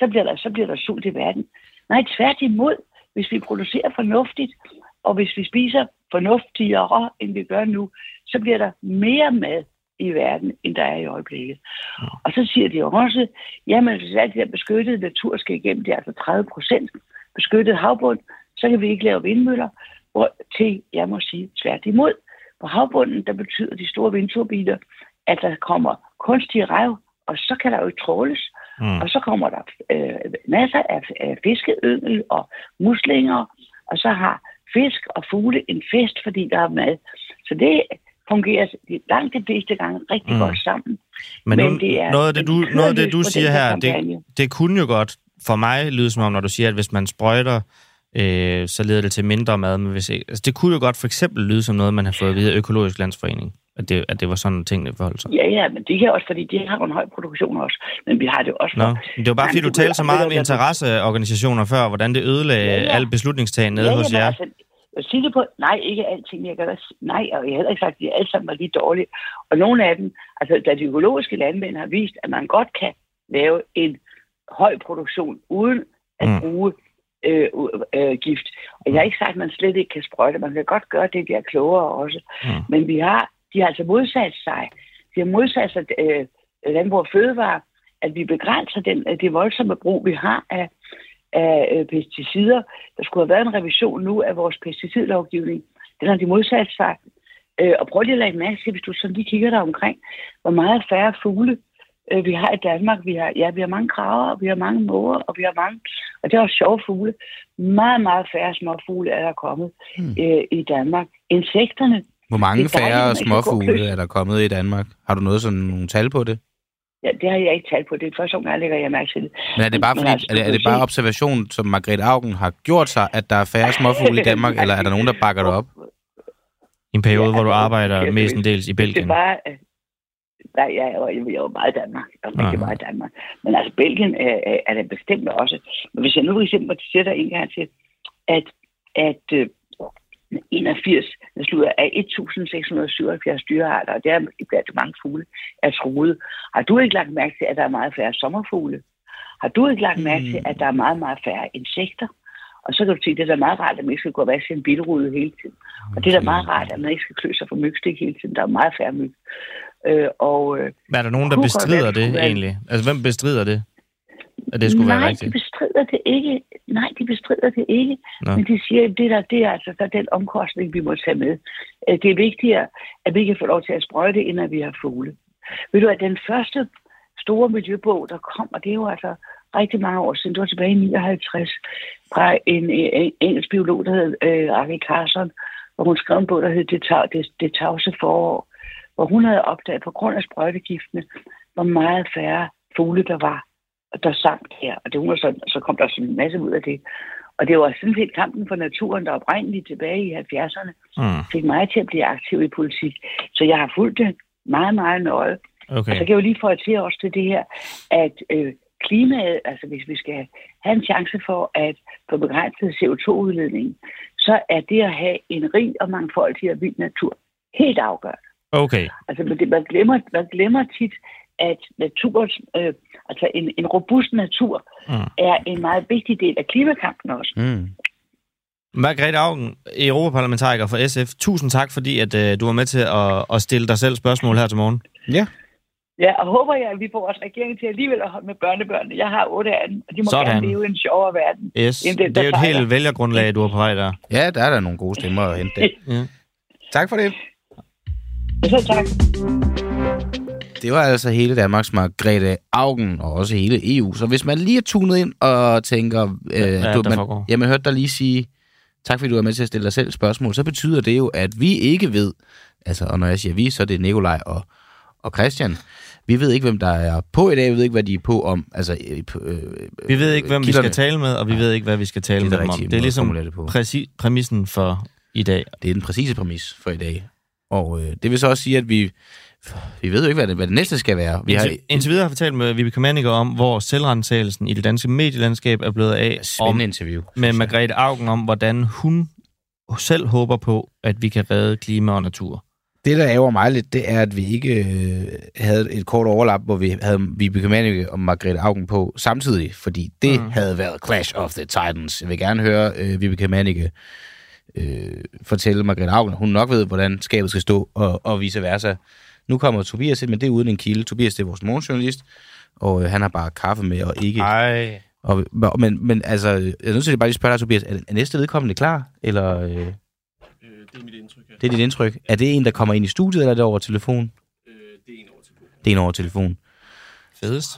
så bliver, der, så bliver der sult i verden. Nej, tværtimod, hvis vi producerer fornuftigt, og hvis vi spiser fornuftigere, end vi gør nu, så bliver der mere mad i verden, end der er i øjeblikket. Og så siger de også, jamen hvis alt det der beskyttede natur skal igennem, det er altså 30 procent beskyttet havbund, så kan vi ikke lave vindmøller, hvor til, jeg må sige, tværtimod. På havbunden, der betyder de store vindturbiner, at der kommer kunstige rev, og så kan der jo tråles, Mm. og så kommer der øh, masser af, af fiskeyngel og muslinger, og så har fisk og fugle en fest, fordi der er mad. Så det fungerer langt de fleste gange rigtig Mm. godt sammen. Men, Men nu, det er noget, af det, du, noget af det, du siger her det, det kunne jo godt for mig lyde som om, når du siger, at hvis man sprøjter, øh, så leder det til mindre mad. Men hvis altså, det kunne jo godt for eksempel lyde som noget, man har fået at vide af Økologisk Landsforening. At det, at det var sådan tingene forholdt sig. Ja, ja, men det kan også, fordi de har jo en høj produktion også. Men vi har det også Nå, for, det var bare fordi, du talte så meget om interesseorganisationer før, hvordan det ødelagde Ja, ja. al beslutningstagen nede hos men jer. Altså, jeg siger det på, nej, ikke alting. Jeg kan da, nej, og jeg har heller ikke sagt, at de alle sammen var lige dårlige. Og nogle af dem, altså da de økologiske landmænd har vist, at man godt kan lave en høj produktion uden at mm. bruge øh, øh, gift. Og jeg har ikke sagt, at man slet ikke kan sprøjte. Man kan godt gøre det, de er klogere også. Mm. Men vi har, de har altså modsat sig. De har modsat sig øh, landbrug og fødevare, at vi begrænser den, det voldsomme brug, vi har af, af øh, pesticider. Der skulle have været en revision nu af vores pesticidlovgivning. Den har de modsat sig. Øh, og prøv lige at lægge mærke til, hvis du sådan lige kigger der omkring, hvor meget færre fugle øh, vi har i Danmark. Vi har, ja, vi har mange kraver, vi har mange måger, og vi har mange, og det er også sjove fugle. Meget, meget færre små fugle er der kommet Hmm. øh, i Danmark. Insekterne, Hvor mange Det dejligt, færre småfugle er der kommet i Danmark? Har du noget sådan nogle tal på det? ja, det har jeg ikke talt på. Det er første gang, jeg lægger jeg mærke til det. Men er det bare, fordi, altså, er det, er det bare se- observation, som Margrethe Augen har gjort sig, at der er færre småfugle i Danmark, *laughs* eller er der nogen, der bakker det op? I en periode, Ja, hvor du altså, arbejder mestendels i Det Belgien. er bare... Nej, jeg er jo, jeg er jo meget i Danmark. Jeg er rigtig meget i Danmark. Men altså, Belgien er, er- er det bestemt også. Men hvis jeg nu for eksempel sætter en gang til, at, at øh, 81, der slutter af 1677 dyrearter, og det er blandt mange fugle, er truet. Har du ikke lagt mærke til, at der er meget færre sommerfugle? Har du ikke lagt mærke til, at der er meget, meget færre insekter? Og så kan du sige, det er da meget rart, at man ikke skal gå og vaske en bilrude hele tiden. Og det er da meget rart, at man ikke skal klø sig for mygstik hele tiden. Der er meget færre myg. Øh, og øh, Men er der nogen, der bestrider det det egentlig? Altså, hvem bestrider det? at det skulle Nej, være de rigtigt? bestrider det ikke. Nej, de bestrider det ikke. Nå. Men de siger, at det, der, det er altså så den omkostning, vi må tage med. Øh, Det er vigtigere, at vi kan få lov til at sprøjte, end at vi har fugle. Ved du, at den første store miljøbog, der kom, og det er jo altså rigtig mange år siden, det var tilbage i 59, fra en, en engelsk biolog, der hed øh, Arke Carson, hvor hun skrev en bog, der hed Det, det, det tavse forår, hvor hun havde opdaget på grund af sprøjtegiftene, hvor meget færre fugle der var, der sang her. Og det var så, så kom der sådan en masse ud af det. Og det var sådan set kampen for naturen, der oprindeligt tilbage i 70'erne Mm, fik mig til at blive aktiv i politik. Så jeg har fulgt det meget, meget nøje. Og okay. så kan jeg jo lige få til også til det her, at øh, klimaet, altså hvis vi skal have en chance for at få begrænset CO2-udledningen, så er det at have en rig og mangfoldig og vild natur helt afgørende. Okay. Altså men det, man, glemmer, man glemmer tit, at naturens, øh, altså en, en robust natur Mm. er en meget vigtig del af klimakampen også. Mm. Margrethe Augen, europaparlamentariker for SF. Tusind tak, fordi at, øh, du var med til at, at stille dig selv spørgsmål her til morgen. Ja. Ja, og håber jeg, at vi får vores regering til alligevel at holde med børnebørnene. Jeg har otte af dem, og de må Sådan. gerne leve i en sjovere verden. Yes. Jamen, det- Det er jo et helt vælgergrundlag, du har på vej der. ja, der er der nogle gode stemmer at hente. Ja. Tak for det. Så tak. Det var altså hele Danmarks Margrethe Augen, og også hele EU. Så hvis man lige er tunet ind og tænker... Øh, er du, der man, foregår? jamen, hørte dig lige sige, tak fordi du er med til at stille dig selv spørgsmål, så betyder det jo, at vi ikke ved, altså, og når jeg siger vi, så er det Nikolaj og, og Christian, vi ved ikke, hvem der er på i dag, vi ved ikke, hvad de er på om. Altså, øh, på, øh, Vi ved ikke, hvem vi kilderne. skal tale med, og vi ved ikke, hvad vi skal tale Det med det dem om. Det er ligesom det på. præcis, præmissen for i dag. Det er den præcise præmis for i dag. Og øh, det vil så også sige, at vi, vi ved jo ikke, hvad det, hvad det næste skal være. Vi har Indtil, indtil videre har vi talt med Vibeke Manniger om, hvor selvrensagelsen i det danske medielandskab er blevet af, et spændende om, interview. med. Margrethe Augen om, hvordan hun selv håber på, at vi kan redde klima og natur. Det, der ærger mig lidt, det er, at vi ikke øh, havde et kort overlap, hvor vi havde Vibeke Mannicke og Margrethe Augen på samtidig, fordi det Mm. havde været Clash of the Titans. Jeg vil gerne høre øh, Vibeke Mannicke øh, fortælle Margrethe Augen, at hun nok ved, hvordan skabet skal stå, og, og vice versa. Nu kommer Tobias ind, men det er uden en kilde. Tobias, det er vores morgenjournalist, og øh, han har bare kaffe med, og ikke... Ej. Og, men, men altså, jeg er nødt til at bare lige spørge dig, Tobias, er, er næste vedkommende klar? Eller, øh, Øh, det er mit indtryk her. det er dit indtryk. Er det en, der kommer ind i studiet, eller er det over telefon? Øh, det er en over på. Det er en over telefon. Fedest.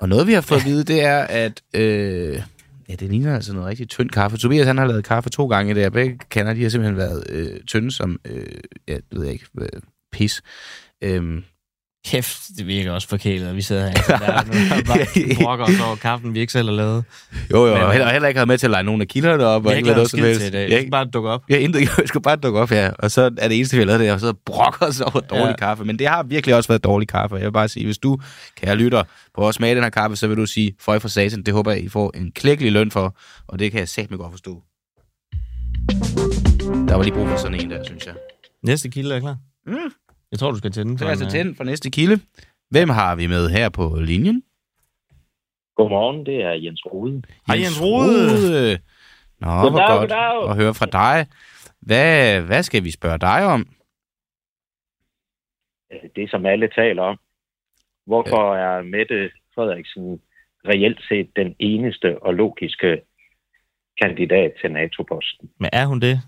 Og noget, vi har fået at vide, det er, at... Øh, ja, det ligner altså noget rigtig tynd kaffe. Tobias, han har lavet kaffe to gange i det. Begge kender, de har simpelthen været øh, tynde som... Øh, ja, det ved jeg ikke. Øh, pis. Øhm, Kæft, det virker også forkælet, vi sidder her. *laughs* Der er *laughs* nu og bare brokker os over kaffen, vi ikke selv har lavet. jo, jo, Men- og heller, heller ikke havde med til at lege nogle af kilderne op. Vi og har ikke lavet lavet som helst. til i dag. Jeg, har skal ikke- bare dukke op. *laughs* jeg, intet, jeg skulle bare dukke op her, og så er det eneste, vi har lavet, det er og brokke os over dårlig Ja. ja. kaffe. Men det har virkelig også været dårlig kaffe. Jeg vil bare sige, hvis du, kære lytter, på at smage den her kaffe, så vil du sige, føj for satan, det håber jeg, I får en klækkelig løn for, og det kan jeg satme godt forstå. Der var lige brug for sådan en der, synes jeg. Næste kilde er klar. Mm. Jeg tror, du skal tænde. Så er altså tændt for næste kilde. Hvem har vi med her på linjen? Godmorgen, det er Jens Rode. Hej, Jens Rode. Nå, Goddag, hvor godt goddag. at høre fra dig. Hvad, hvad skal vi spørge dig om? Det, som alle taler om. Hvorfor er Mette Frederiksen reelt set den eneste og logiske kandidat til NATO-posten? Men er hun det?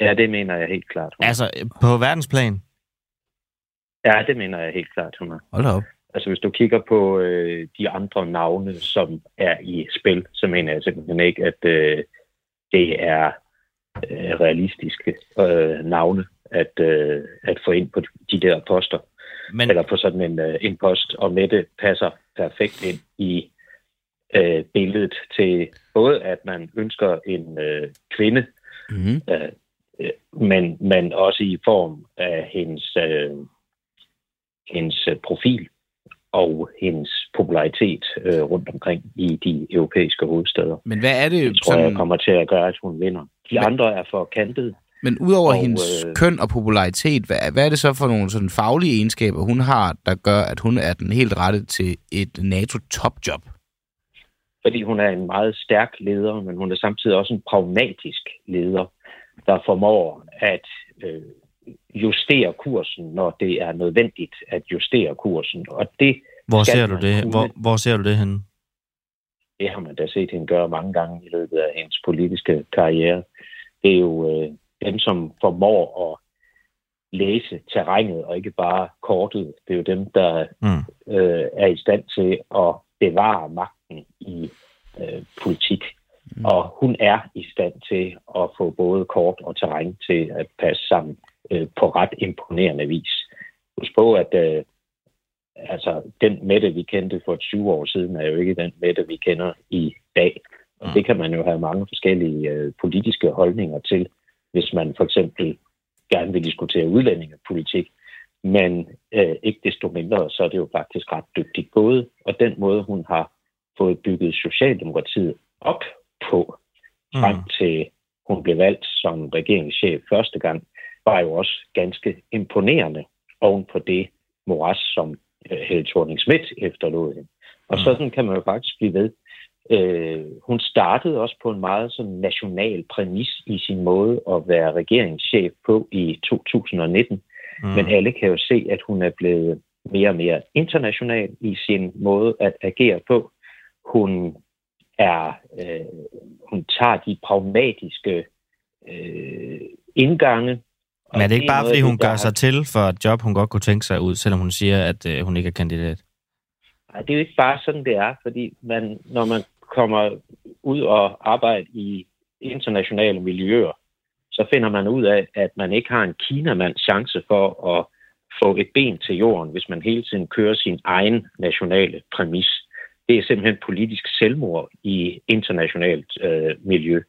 Ja, det mener jeg helt klart. Hun. Altså, på verdensplan? Ja, det mener jeg helt klart, hun er. Hold op. Altså, hvis du kigger på øh, de andre navne, som er i spil, så mener jeg simpelthen ikke, at øh, det er øh, realistiske øh, navne at, øh, at få ind på de der poster. Men, eller på sådan en, øh, en post, og Mette passer perfekt ind i øh, billedet til både, at man ønsker en øh, kvinde, Mm-hmm. øh, men, men også i form af hendes, øh, hendes øh, profil og hendes popularitet øh, rundt omkring i de europæiske hovedsteder. Men hvad er det, Det tror sådan, jeg kommer til at gøre, at hun vinder. De Men- andre er for kantet. men udover og, hendes øh, køn og popularitet, hvad, hvad er det så for nogle sådan faglige egenskaber, hun har, der gør, at hun er den helt rette til et NATO-topjob? fordi hun er en meget stærk leder, men hun er samtidig også en pragmatisk leder, der formår at øh, justere kursen, når det er nødvendigt at justere kursen. Og det hvor ser du det? kunne. Hvor, hvor ser du det henne? det har man da set hende gøre mange gange i løbet af hendes politiske karriere. Det er jo øh, dem, som formår at læse terrænet og ikke bare kortet. Det er jo dem, der mm. øh, er i stand til at bevare magten i øh, politik. Mm. Og hun er i stand til at få både kort og terræn til at passe sammen øh, på ret imponerende vis. Husk på, at øh, altså, den Mette, vi kendte for 20 år siden, er jo ikke den Mette, vi kender i dag. Og mm. det kan man jo have mange forskellige øh, politiske holdninger til, hvis man for eksempel gerne vil diskutere udlændingepolitik. Men øh, ikke desto mindre, så er det jo faktisk ret dygtigt gået. Og den måde, hun har fået bygget Socialdemokratiet op på, frem mm. til hun blev valgt som regeringschef første gang, var jo også ganske imponerende oven på det moras, som øh, Helle thorning schmidt efterlod hende. Og mm. sådan kan man jo faktisk blive ved. Øh, hun startede også på en meget sådan national præmis i sin måde at være regeringschef på i 2019. Mm. Men alle kan jo se, at hun er blevet mere og mere international i sin måde at agere på. Hun er, øh, hun tager de pragmatiske øh, indgange. Men er det ikke bare, fordi hun gør sig til for et job, hun godt kunne tænke sig ud, selvom hun siger, at øh, hun ikke er kandidat? Nej, det er jo ikke bare sådan, det er, fordi man, når man kommer ud og arbejder i internationale miljøer, så finder man ud af, at man ikke har en kinamands chance for at få et ben til jorden, hvis man hele tiden kører sin egen nationale præmis. Det er simpelthen politisk selvmord i internationalt øh, miljø.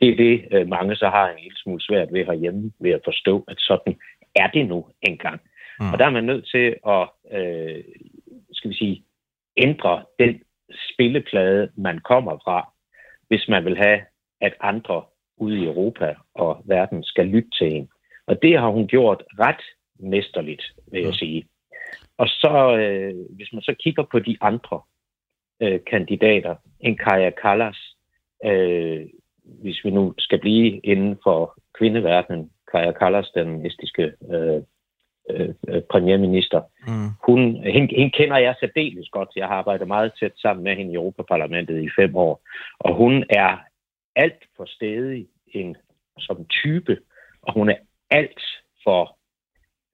Det er det, øh, mange så har en lille smule svært ved herhjemme, ved at forstå, at sådan er det nu engang. Mm. Og der er man nødt til at, øh, skal vi sige, ændre den spilleplade, man kommer fra, hvis man vil have, at andre ude i Europa og verden skal lytte til en. Og det har hun gjort ret mesterligt, vil jeg mm. sige. Og så, øh, hvis man så kigger på de andre øh, kandidater, en Kaja Kallas, øh, hvis vi nu skal blive inden for kvindeverdenen, Kaja Kallas, den estiske øh, øh, premierminister. Mm. Hun, hende, hende kender jeg særdeles godt. Jeg har arbejdet meget tæt sammen med hende i Europaparlamentet i fem år. Og hun er alt for stedig en, som type, og hun er alt for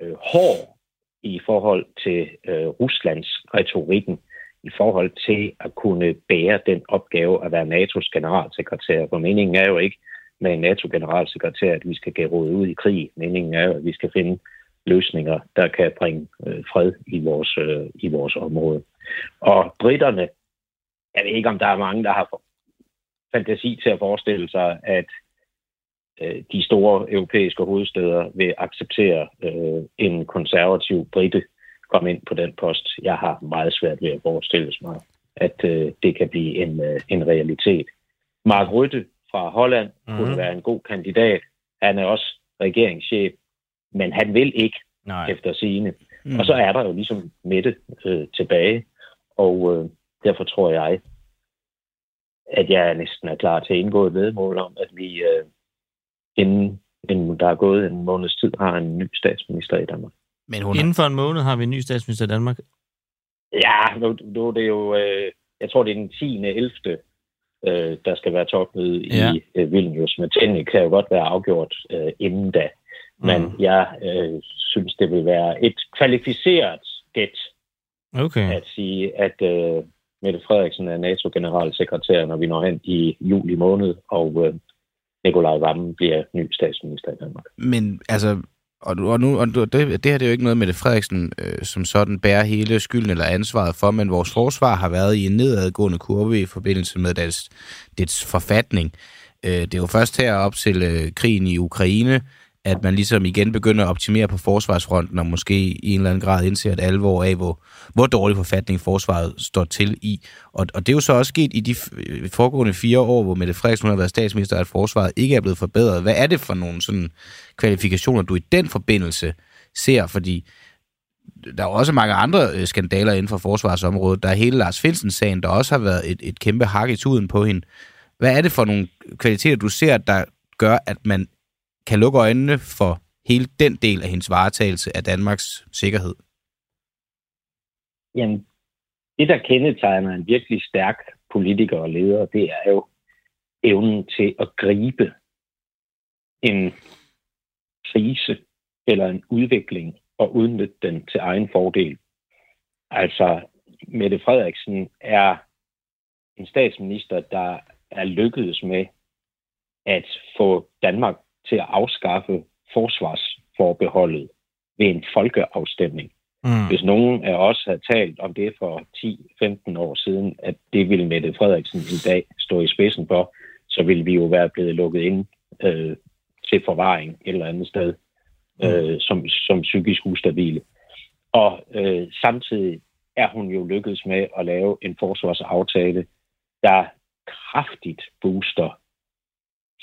øh, hård i forhold til øh, Ruslands retorikken, i forhold til at kunne bære den opgave at være NATO's generalsekretær. For meningen er jo ikke med en NATO-generalsekretær, at vi skal gå ud i krig. Meningen er jo, at vi skal finde løsninger, der kan bringe øh, fred i vores, øh, i vores område. Og britterne, jeg ved ikke, om der er mange, der har fantasi til at forestille sig, at øh, de store europæiske hovedsteder vil acceptere øh, en konservativ britte komme ind på den post. Jeg har meget svært ved at forestille mig, at øh, det kan blive en, øh, en realitet. Mark Rutte fra Holland mm. kunne være en god kandidat. Han er også regeringschef men han vil ikke Nej. efter sine. Mm. Og så er der jo ligesom Mette øh, tilbage, og øh, derfor tror jeg, at jeg næsten er klar til at indgå et vedmål om, at vi øh, inden, inden der er gået en måneds tid, har en ny statsminister i Danmark. Men hun... Inden for en måned har vi en ny statsminister i Danmark? Ja, nu, nu er det jo, øh, jeg tror det er den 10. 11. Øh, der skal være topmøde ja. i øh, Vilnius, men tingene kan jo godt være afgjort øh, inden da. Men mm. jeg øh, synes, det vil være et kvalificeret gæt okay. at sige, at øh, Mette Frederiksen er NATO-generalsekretær, når vi når hen i juli måned, og øh, Nikolaj Vammen bliver ny statsminister i Danmark. Men altså, og, og, nu, og det, det her det er jo ikke noget, Mette Frederiksen øh, som sådan bærer hele skylden eller ansvaret for, men vores forsvar har været i en nedadgående kurve i forbindelse med dets, dets forfatning. Øh, det er jo først her op til øh, krigen i Ukraine, at man ligesom igen begynder at optimere på forsvarsfronten, og måske i en eller anden grad indser et alvor af, hvor, hvor dårlig forfatning forsvaret står til i. Og, og det er jo så også sket i de øh, foregående fire år, hvor Mette Frederiksen har været statsminister, at forsvaret ikke er blevet forbedret. Hvad er det for nogle sådan kvalifikationer, du i den forbindelse ser? Fordi der er også mange andre øh, skandaler inden for forsvarsområdet. Der er hele Lars Finsen-sagen, der også har været et, et kæmpe hak i tuden på hende. Hvad er det for nogle kvaliteter, du ser, der gør, at man kan lukke øjnene for hele den del af hendes varetagelse af Danmarks sikkerhed? Jamen, det der kendetegner en virkelig stærk politiker og leder, det er jo evnen til at gribe en krise eller en udvikling og udnytte den til egen fordel. Altså, Mette Frederiksen er en statsminister, der er lykkedes med at få Danmark til at afskaffe forsvarsforbeholdet ved en folkeafstemning. Mm. Hvis nogen af os havde talt om det for 10-15 år siden, at det ville Mette Frederiksen i dag stå i spidsen for, så ville vi jo være blevet lukket ind øh, til forvaring et eller andet sted mm. øh, som, som psykisk ustabile. Og øh, samtidig er hun jo lykkedes med at lave en forsvarsaftale, der kraftigt booster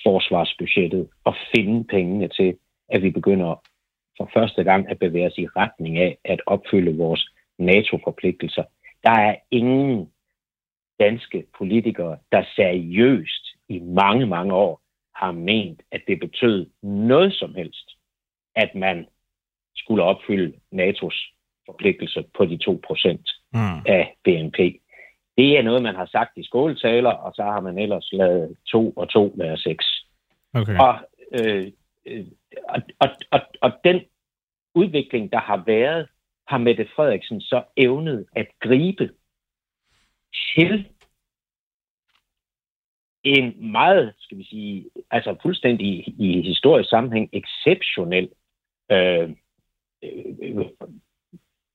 forsvarsbudgettet og finde pengene til, at vi begynder for første gang at bevæge os i retning af at opfylde vores NATO-forpligtelser. Der er ingen danske politikere, der seriøst i mange, mange år har ment, at det betød noget som helst, at man skulle opfylde NATO's forpligtelser på de 2 procent mm. af BNP. Det er noget, man har sagt i skoletaler, og så har man ellers lavet to og to være seks. Okay. Og, øh, øh, og, og, og, og den udvikling, der har været, har Mette Frederiksen så evnet at gribe til en meget, skal vi sige, altså fuldstændig i historisk sammenhæng exceptionel øh, øh,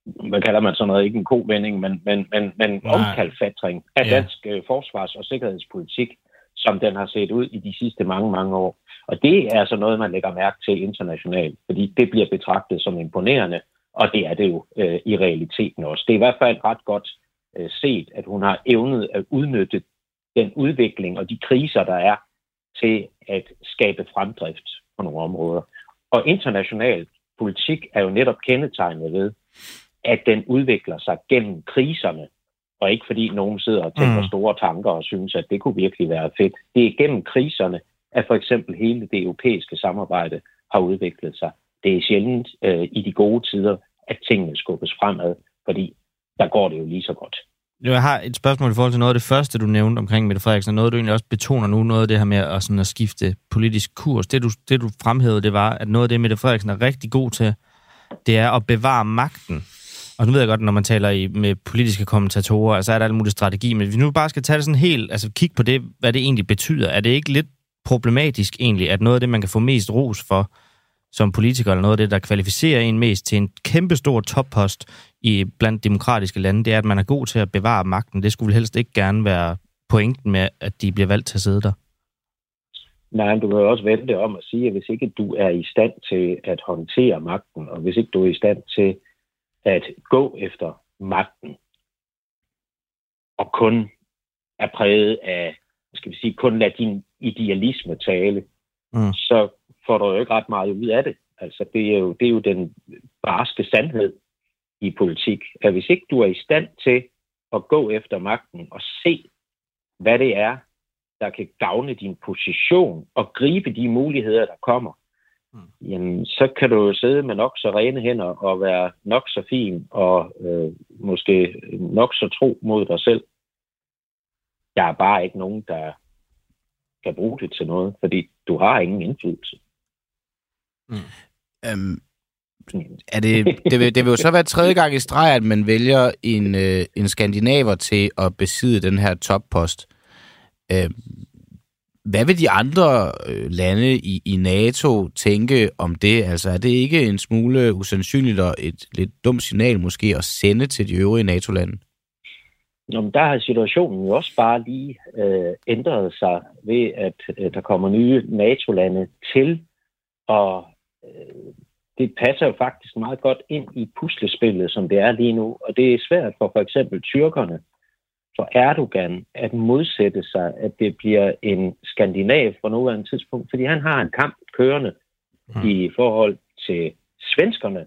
hvad kalder man sådan noget, ikke en kovending, men, men, men, men omkalfatring af ja. dansk øh, forsvars- og sikkerhedspolitik, som den har set ud i de sidste mange, mange år. Og det er så altså noget, man lægger mærke til internationalt, fordi det bliver betragtet som imponerende, og det er det jo øh, i realiteten også. Det er i hvert fald ret godt øh, set, at hun har evnet at udnytte den udvikling og de kriser, der er, til at skabe fremdrift på nogle områder. Og international politik er jo netop kendetegnet ved, at den udvikler sig gennem kriserne, og ikke fordi nogen sidder og tænker mm. store tanker og synes, at det kunne virkelig være fedt. Det er gennem kriserne, at for eksempel hele det europæiske samarbejde har udviklet sig. Det er sjældent øh, i de gode tider, at tingene skubbes fremad, fordi der går det jo lige så godt. Jeg har et spørgsmål i forhold til noget af det første, du nævnte omkring Mette Frederiksen, noget du egentlig også betoner nu, noget af det her med at, sådan at skifte politisk kurs. Det du, det du fremhævede, det var, at noget af det, Mette Frederiksen er rigtig god til, det er at bevare magten. Og nu ved jeg godt, når man taler i, med politiske kommentatorer, altså er der alt muligt strategi, men hvis vi nu bare skal tage det sådan helt, altså kigge på det, hvad det egentlig betyder, er det ikke lidt problematisk egentlig, at noget af det, man kan få mest ros for som politiker, eller noget af det, der kvalificerer en mest til en kæmpestor toppost i blandt demokratiske lande, det er, at man er god til at bevare magten. Det skulle vel helst ikke gerne være pointen med, at de bliver valgt til at sidde der. Nej, du kan jo også vente om at sige, at hvis ikke du er i stand til at håndtere magten, og hvis ikke du er i stand til at gå efter magten, og kun er præget af, skal vi sige, kun lade din idealisme tale, mm. så får du jo ikke ret meget ud af det. Altså, det er jo, det er jo den barske sandhed i politik, at hvis ikke du er i stand til at gå efter magten og se, hvad det er, der kan gavne din position og gribe de muligheder, der kommer, mm. jamen, så kan du jo sidde med nok så rene hænder og være nok så fin og øh, måske nok så tro mod dig selv. Der er bare ikke nogen, der kan bruge det til noget, fordi du har ingen indflydelse. Mm. Um, er det, det, vil, det vil jo så være tredje gang i streg, at man vælger en, øh, en skandinaver til at besidde den her toppost. Øh, hvad vil de andre øh, lande i, i NATO tænke om det? Altså, er det ikke en smule usandsynligt og et lidt dumt signal måske at sende til de øvrige NATO-lande? Nå, men der har situationen jo også bare lige øh, ændret sig ved, at øh, der kommer nye NATO-lande til, og øh, det passer jo faktisk meget godt ind i puslespillet, som det er lige nu. Og det er svært for for eksempel tyrkerne, for Erdogan, at modsætte sig, at det bliver en skandinav på nuværende tidspunkt, fordi han har en kamp kørende mm. i forhold til svenskerne.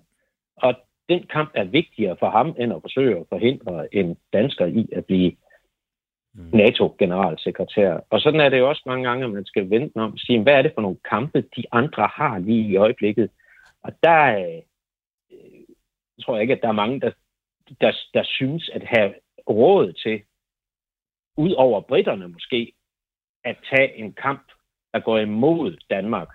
Og den kamp er vigtigere for ham, end at forsøge at forhindre en dansker i at blive mm. NATO-generalsekretær. Og sådan er det jo også mange gange, at man skal vente om og sige, hvad er det for nogle kampe, de andre har lige i øjeblikket. Og der øh, tror jeg ikke, at der er mange, der, der, der synes at have råd til ud over britterne måske, at tage en kamp, der går imod Danmark.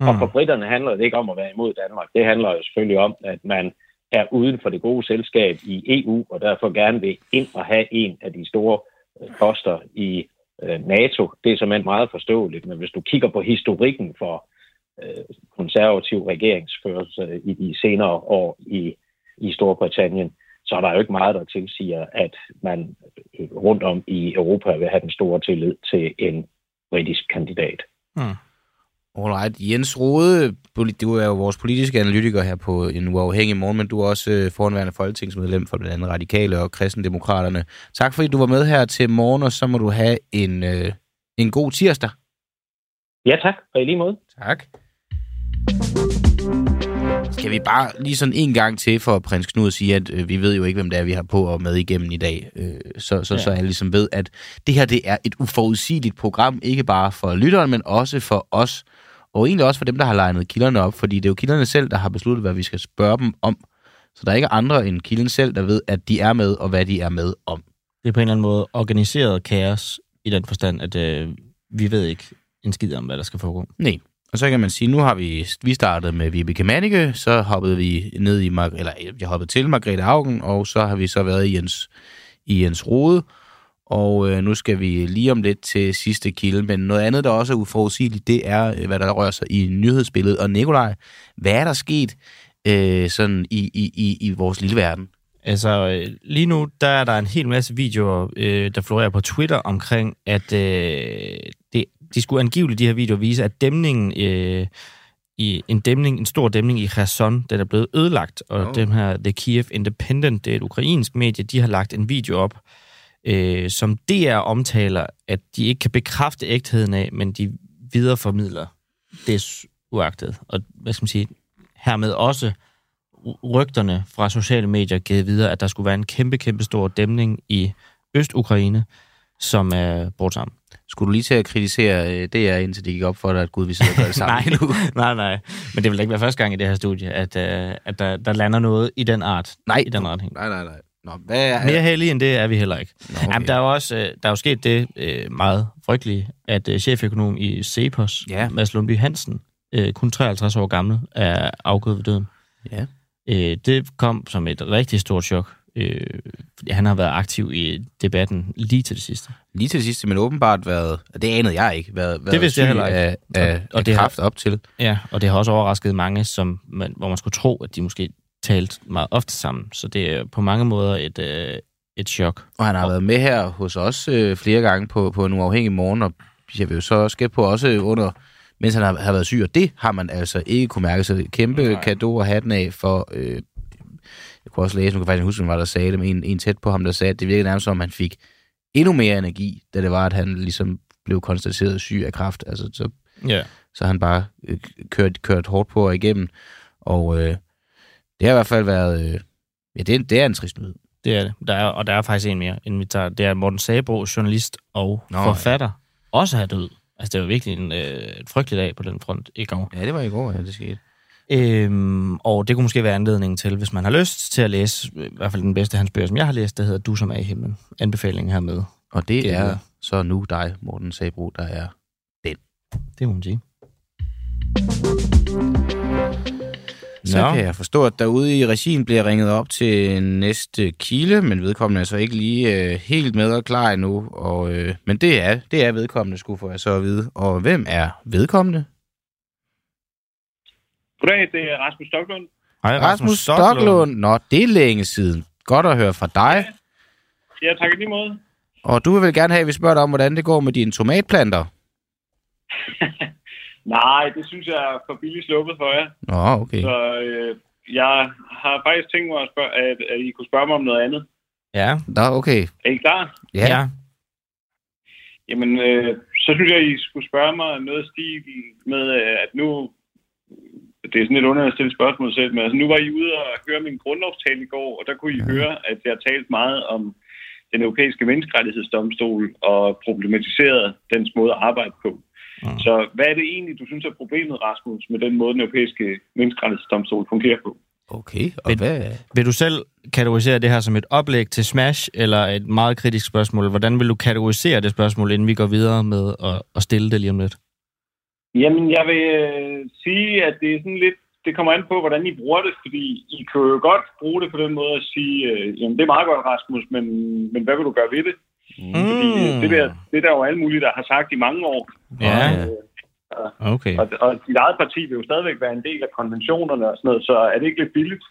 Mm. Og for britterne handler det ikke om at være imod Danmark. Det handler jo selvfølgelig om, at man er uden for det gode selskab i EU, og derfor gerne vil ind og have en af de store øh, poster i øh, NATO. Det er simpelthen meget forståeligt, men hvis du kigger på historikken for øh, konservativ regeringsførelse i de senere år i, i Storbritannien, så er der jo ikke meget, der tilsiger, at man rundt om i Europa vil have den store tillid til en britisk kandidat. Mm. Alright. Jens Rode, du er jo vores politiske analytiker her på en uafhængig morgen, men du er også øh, foranværende folketingsmedlem for blandt andet Radikale og Kristendemokraterne. Tak fordi du var med her til morgen, og så må du have en, øh, en god tirsdag. Ja, tak. Og i lige måde. Tak. Skal vi bare lige sådan en gang til for prins Knud at sige, at øh, vi ved jo ikke, hvem det er, vi har på og med igennem i dag. Øh, så, så, ja. så alle ligesom ved, at det her det er et uforudsigeligt program, ikke bare for lytteren, men også for os, og egentlig også for dem, der har legnet kilderne op, fordi det er jo kilderne selv, der har besluttet, hvad vi skal spørge dem om. Så der er ikke andre end kilden selv, der ved, at de er med, og hvad de er med om. Det er på en eller anden måde organiseret kaos i den forstand, at øh, vi ved ikke en skid om, hvad der skal foregå. Nej. Og så kan man sige, nu har vi, vi startet med Vibeke Manike, så hoppede vi ned i, Mar- eller jeg hoppede til Margrethe Augen, og så har vi så været i Jens, i Jens Rode, og øh, nu skal vi lige om lidt til sidste kilde, men noget andet, der også er uforudsigeligt, det er, øh, hvad der rører sig i nyhedsbilledet. Og Nikolaj, hvad er der sket øh, sådan i, i, i, i vores lille verden? Altså, øh, lige nu, der er der en hel masse videoer, øh, der florerer på Twitter omkring, at øh, det, de skulle angiveligt, de her videoer, vise, at dæmningen... Øh, i en dæmning, en stor dæmning i Kherson, den er blevet ødelagt, og oh. dem her The Kiev Independent, det er et ukrainsk medie, de har lagt en video op, øh, som DR omtaler, at de ikke kan bekræfte ægtheden af, men de videreformidler det uagtet. Og hvad skal man sige, hermed også rygterne fra sociale medier givet videre, at der skulle være en kæmpe, kæmpe stor dæmning i Øst-Ukraine, som er brugt sammen. Skulle du lige til at kritisere øh, DR, indtil det gik op for dig, at Gud, vi sidder og gør det *laughs* sammen nej, nu? *laughs* nej, nej. Men det vil ikke være første gang i det her studie, at, uh, at der, der lander noget i den art. Nej, i den retning. nej, nej, nej. Nå, hvad er... Mere heldige end det er vi heller ikke. Nå, okay. Jamen, der er jo også øh, der er jo sket det meget frygtelige, at cheføkonom i Cepos, Ja. Mads Lundby Hansen, kun 53 år gammel, er afgået ved døden. Ja. Det kom som et rigtig stort chok, øh, han har været aktiv i debatten lige til det sidste. Lige til det sidste, men åbenbart været, og det anede jeg ikke, været, været Det vidste jeg heller ikke. af, af, Og- og af det har- kraft op til. Ja, og det har også overrasket mange, som man, hvor man skulle tro, at de måske talte meget ofte sammen. Så det er på mange måder et, øh, et chok. Og han har været med her hos os øh, flere gange på, på en uafhængig morgen, og jeg vil jo så også gætte på også under, mens han har, har været syg, og det har man altså ikke kunne mærke. Så kæmpe. Nej. kado og hatten af for... Øh, jeg kunne også læse, nu kan faktisk huske, hvem var der sagde det, men en, en tæt på ham, der sagde, at det virkede nærmest som, om han fik endnu mere energi, da det var, at han ligesom blev konstateret syg af kræft. Altså, så, Ja. så han bare øh, kørt, kørt hårdt på og igennem. Og øh, det har i hvert fald været... Øh, ja, det, er- det er en trist nyhed. Det er det. Der er, og der er faktisk en mere, inden vi tager. Det er Morten Sabro, journalist og Nå, forfatter, ja. også er død. Altså, det var virkelig en, øh, et frygteligt dag på den front i går. Ja, det var i går, ja, det skete. Øhm, og det kunne måske være anledningen til, hvis man har lyst til at læse, øh, i hvert fald den bedste hans bøger, som jeg har læst, der hedder Du som er i himlen. Anbefalingen her med. Og det Det er så nu dig, Morten Sabro, der er... Det må man sige. Så Nå. kan jeg forstå, at derude i regien bliver ringet op til næste kilde, men vedkommende er så ikke lige øh, helt med og klar endnu. Og, øh, men det er, det er vedkommende, skulle få jeg så at vide. Og hvem er vedkommende? Goddag, det er Rasmus Stoklund. Hej, Rasmus Stoklund. Nå, det er længe siden. Godt at høre fra dig. Ja, tak i lige måde. Og du vil vel gerne have, at vi spørger dig om, hvordan det går med dine tomatplanter? *laughs* Nej, det synes jeg er for billigt sluppet for jer. Nå, okay. Så øh, jeg har faktisk tænkt mig, at, spørge, at, at I kunne spørge mig om noget andet. Ja. Nå, okay. Er I klar? Ja. ja. Jamen, øh, så synes jeg, I skulle spørge mig noget i stil med, at nu... Det er sådan lidt underligt at stille spørgsmål selv, men altså, nu var I ude og høre min grundlovstale i går, og der kunne I Ja. ja. høre, at jeg talte meget om den europæiske menneskerettighedsdomstol og problematiseret dens måde at arbejde på. Mm. Så hvad er det egentlig, du synes er problemet, Rasmus, med den måde, den europæiske menneskerettighedsdomstol fungerer på? Okay, og Vil- hvad... Vil du selv kategorisere det her som et oplæg til Smash, eller et meget kritisk spørgsmål? Hvordan vil du kategorisere det spørgsmål, inden vi går videre med at, at stille det lige om lidt? Jamen, jeg vil øh, sige, at det er sådan lidt, det kommer an på, hvordan I bruger det, fordi I kan jo godt bruge det på den måde at sige, øh, jamen det er meget godt, Rasmus, men, men hvad vil du gøre ved det? Fordi øh, det, der, det er der jo alle mulige, der har sagt i mange år. Ja, Og, okay. og, og dit eget parti vil jo stadigvæk være en del af konventionerne og sådan noget, så er det ikke lidt billigt?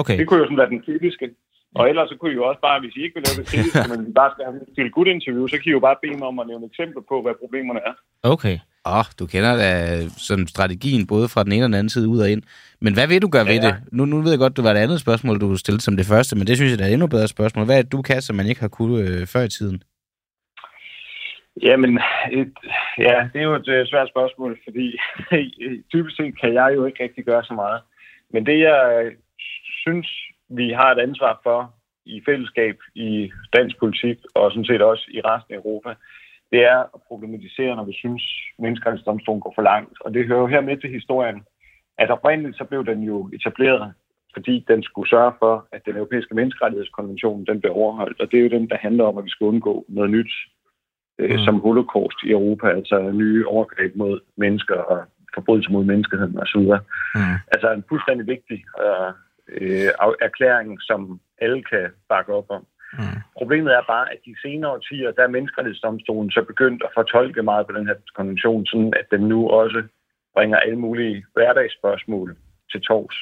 Okay, Det kunne jo sådan være den kritiske. Og ellers så kunne I jo også bare, hvis I ikke vil lave det kritiske, *laughs* men bare skal have et godt interview, så kan I jo bare bede mig om at nævne eksempler på, hvad problemerne er. okay. Åh, oh, du kender da sådan strategien både fra den ene og den anden side ud og ind. Men hvad vil du gøre ved Ja. det? Nu, nu ved jeg godt, det var et andet spørgsmål, du stillede som det første, men det synes jeg da er et endnu bedre spørgsmål. Hvad er det, du kan, som man ikke har kunnet øh, før i tiden? Jamen, et, ja, det er jo et øh, svært spørgsmål, fordi *laughs* dybest set kan jeg jo ikke rigtig gøre så meget. Men det, jeg synes, vi har et ansvar for i fællesskab i dansk politik, og sådan set også i resten af Europa, det er at problematisere, når vi synes, menneskerettighedsdomstolen går for langt. Og det hører jo her med til historien, at oprindeligt så blev den jo etableret, fordi den skulle sørge for, at den europæiske menneskerettighedskonvention den blev overholdt. Og det er jo den, der handler om, at vi skal undgå noget nyt øh, Mm. som holocaust i Europa, altså nye overgreb mod mennesker og forbrydelser mod menneskeheden osv. Mm. Altså en fuldstændig vigtig øh, øh, erklæring, som alle kan bakke op om. Mm. Problemet er bare, at de senere årtier, der er menneskerettighedsdomstolen så begyndt at fortolke meget på den her konvention, sådan at den nu også bringer alle mulige hverdagsspørgsmål til tors.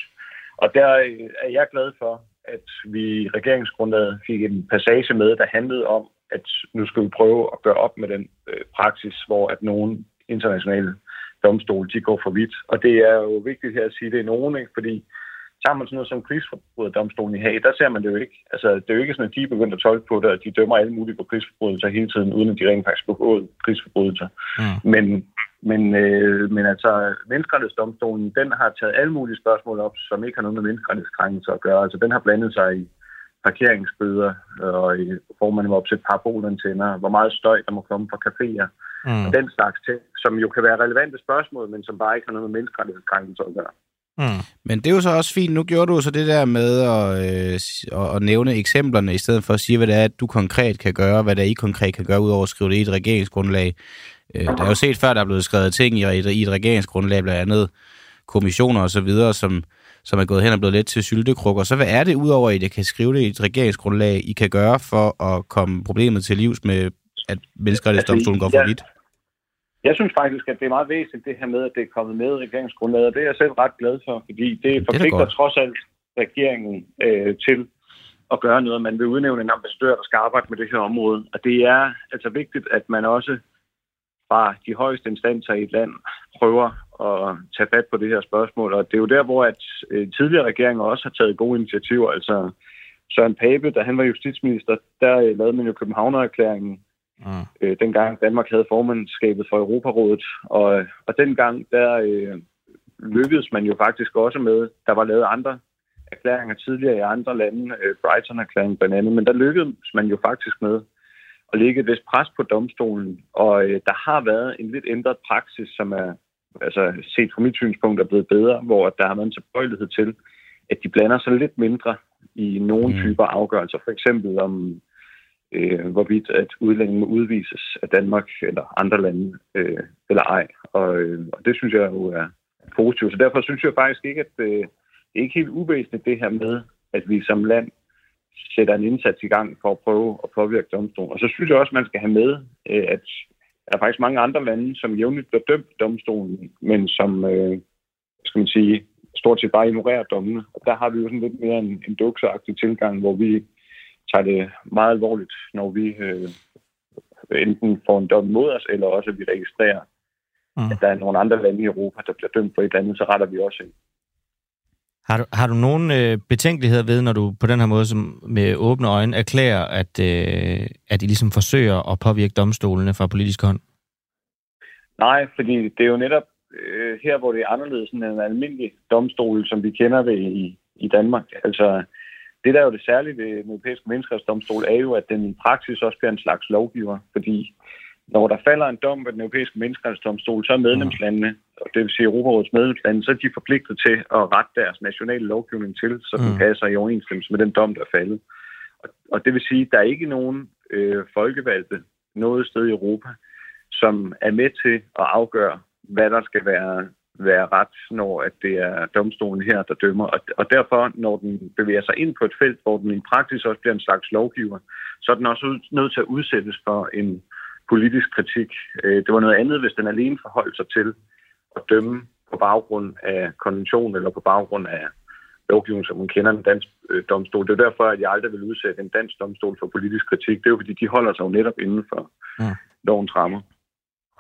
Og der øh, er jeg glad for, at vi i regeringsgrundlaget fik en passage med, der handlede om, at nu skal vi prøve at gøre op med den øh, praksis, hvor at nogle internationale domstole, de går for vidt. Og det er jo vigtigt her at sige, at det er nogen, ikke? fordi tager man sådan noget som krigsforbryderdomstolen i Haag, der ser man det jo ikke. Altså, det er jo ikke sådan, at de er begyndt at tolke på det, og de dømmer alle mulige på krigsforbrydelser hele tiden, uden at de rent faktisk begået krigsforbrydelser. Mm. Men, men, øh, men altså, menneskerettighedsdomstolen, den har taget alle mulige spørgsmål op, som ikke har noget med menneskerettighedskrænkelser at gøre. Altså, den har blandet sig i parkeringsbøder, og i, hvor man må opsætte parabolantenner, hvor meget støj, der må komme fra caféer, Mm. og den slags ting, som jo kan være relevante spørgsmål, men som bare ikke har noget med menneskerettighedskrænkelser at gøre. Mm. Men det er jo så også fint. Nu gjorde du så det der med at, øh, at, at nævne eksemplerne, i stedet for at sige, hvad det er, at du konkret kan gøre, hvad det er, I konkret kan gøre, udover at skrive det i et regeringsgrundlag. Øh, der er jo set før, der er blevet skrevet ting i et, i et regeringsgrundlag, blandt andet kommissioner og så videre, som, som er gået hen og blevet lidt til syltekrukker. Så hvad er det, udover at I kan skrive det i et regeringsgrundlag, I kan gøre for at komme problemet til livs med, at menneskerettighedsdomstolen går for Ja. vidt? Jeg synes faktisk, at det er meget væsentligt det her med, at det er kommet med i regeringsgrundlaget, og det er jeg selv ret glad for, fordi det forpligter trods alt regeringen øh, til at gøre noget. Man vil udnævne en ambassadør, der skal arbejde med det her område, og det er altså vigtigt, at man også fra de højeste instanser i et land prøver at tage fat på det her spørgsmål, og det er jo der, hvor at øh, tidligere regeringer også har taget gode initiativer, altså Søren Pape, da han var justitsminister, der øh, lavede man jo Københavnererklæringen, Mm. øh, dengang Danmark havde formandskabet for Europarådet. Og, og dengang, der øh, lykkedes man jo faktisk også med, der var lavet andre erklæringer tidligere i andre lande, øh, Brighton-erklæringen blandt andet, men der lykkedes man jo faktisk med at lægge et vist pres på domstolen, og øh, der har været en lidt ændret praksis, som er altså set fra mit synspunkt er blevet bedre, hvor der har været en tilbøjelighed til, at de blander sig lidt mindre i nogle Mm. typer afgørelser. For eksempel om øh, hvorvidt at udlændinge må udvises af Danmark eller andre lande øh, eller ej. Og, øh, og det synes jeg jo er positivt. Så derfor synes jeg faktisk ikke, at øh, det er ikke helt uvæsentligt det her med, at vi som land sætter en indsats i gang for at prøve at påvirke domstolen. Og så synes jeg også, at man skal have med, øh, at der er faktisk mange andre lande, som jævnligt bliver dømt domstolen, men som, øh, skal man sige, stort set bare ignorerer dommene. Og der har vi jo sådan lidt mere en, en dukseagtig tilgang, hvor vi tager det meget alvorligt, når vi øh, enten får en dom mod os, eller også at vi registrerer, Mm. at der er nogle andre lande i Europa, der bliver dømt for et eller andet, så retter vi også ind. Har du, har du nogen øh, betænkeligheder ved, når du på den her måde som med åbne øjne erklærer, at, øh, at I ligesom forsøger at påvirke domstolene fra politisk hånd? Nej, fordi det er jo netop øh, her, hvor det er anderledes end en almindelig domstol, som vi kender det i, i Danmark. Altså, det der er jo det særlige ved den europæiske menneskerettighedsdomstol, er jo, at den i praksis også bliver en slags lovgiver, fordi når der falder en dom ved den europæiske menneskerettighedsdomstol, så er medlemslandene, og det vil sige Europarådets medlemslande, så er de forpligtet til at rette deres nationale lovgivning til, så den Mm. passer i overensstemmelse med den dom, der er faldet. Og, og det vil sige, at der er ikke nogen øh, folkevalgte noget sted i Europa, som er med til at afgøre, hvad der skal være, være ret, når at det er domstolen her, der dømmer. Og, og derfor, når den bevæger sig ind på et felt, hvor den i praksis også bliver en slags lovgiver, så er den også ud- nødt til at udsættes for en politisk kritik. Øh, Det var noget andet, hvis den alene forholdt sig til at dømme på baggrund af konvention eller på baggrund af lovgivning, som man kender den danske øh, domstol. Det er derfor, at jeg aldrig vil udsætte en dansk domstol for politisk kritik. Det er jo, fordi de holder sig jo netop inden for Ja. lovens rammer.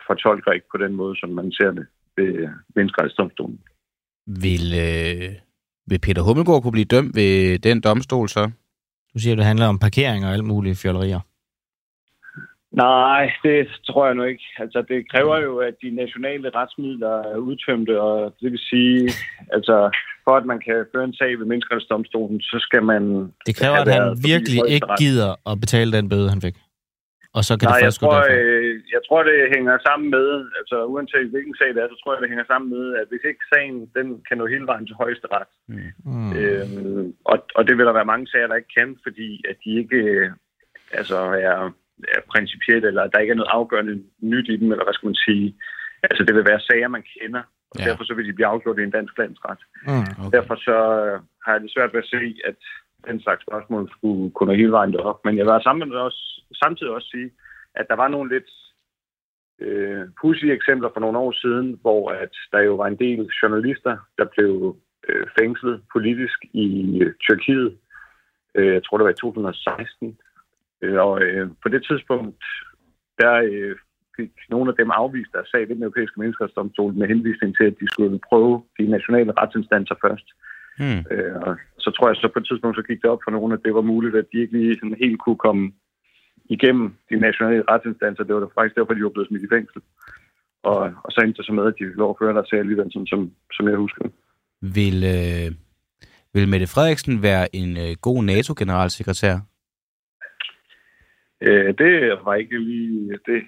Fortolker ikke på den måde, som man ser det ved menneskerettighedsdomstolen. Vil, øh, vil Peter Hummelgaard kunne blive dømt ved den domstol så? Du siger, at det handler om parkering og alt mulige fjollerier. Nej, det tror jeg nu ikke. Altså, det kræver jo, at de nationale retsmidler er udtømte, og det vil sige, altså, for at man kan føre en sag ved menneskerettighedsdomstolen, så skal man... Det kræver, at han virkelig ikke gider at betale den bøde, han fik. Og så kan Nej, det jeg først gå tror, derfra. øh, jeg tror, det hænger sammen med, altså uanset hvilken sag det er, så tror jeg, det hænger sammen med, at hvis ikke sagen, den kan nå hele vejen til højesteret. Mm. Øh, og, og det vil der være mange sager, der ikke kan, fordi at de ikke øh, altså er, er principielle, eller der ikke er noget afgørende nyt i dem, eller hvad skal man sige. Altså det vil være sager, man kender, og Ja. ja. derfor så vil de blive afgjort i en dansk landsret. Mm. Okay. Derfor så øh, har jeg det svært ved at se, at den slags spørgsmål skulle kunne hele vejen derop. Men jeg vil samtidig også, samtidig også sige, at der var nogle lidt øh, pudsige eksempler for nogle år siden, hvor at der jo var en del journalister, der blev øh, fængslet politisk i øh, Tyrkiet. Øh, jeg tror, det var i 2016. Øh, og øh, på det tidspunkt, der øh, fik nogle af dem afvist deres sag ved den europæiske menneskerettighedsdomstol med henvisning til, at de skulle prøve de nationale retsinstanser først. Hmm. Øh, og så tror jeg, så på et tidspunkt så gik det op for nogen, at det var muligt, at de ikke lige sådan helt kunne komme igennem de nationale retsinstanser. Det var da faktisk derfor, de var blevet smidt i fængsel. Og, og så endte det så med, at de fik lov at føre deres sag alligevel, sådan, som, som jeg husker. Vil, øh, vil Mette Frederiksen være en øh, god NATO-generalsekretær? Øh, det var ikke lige det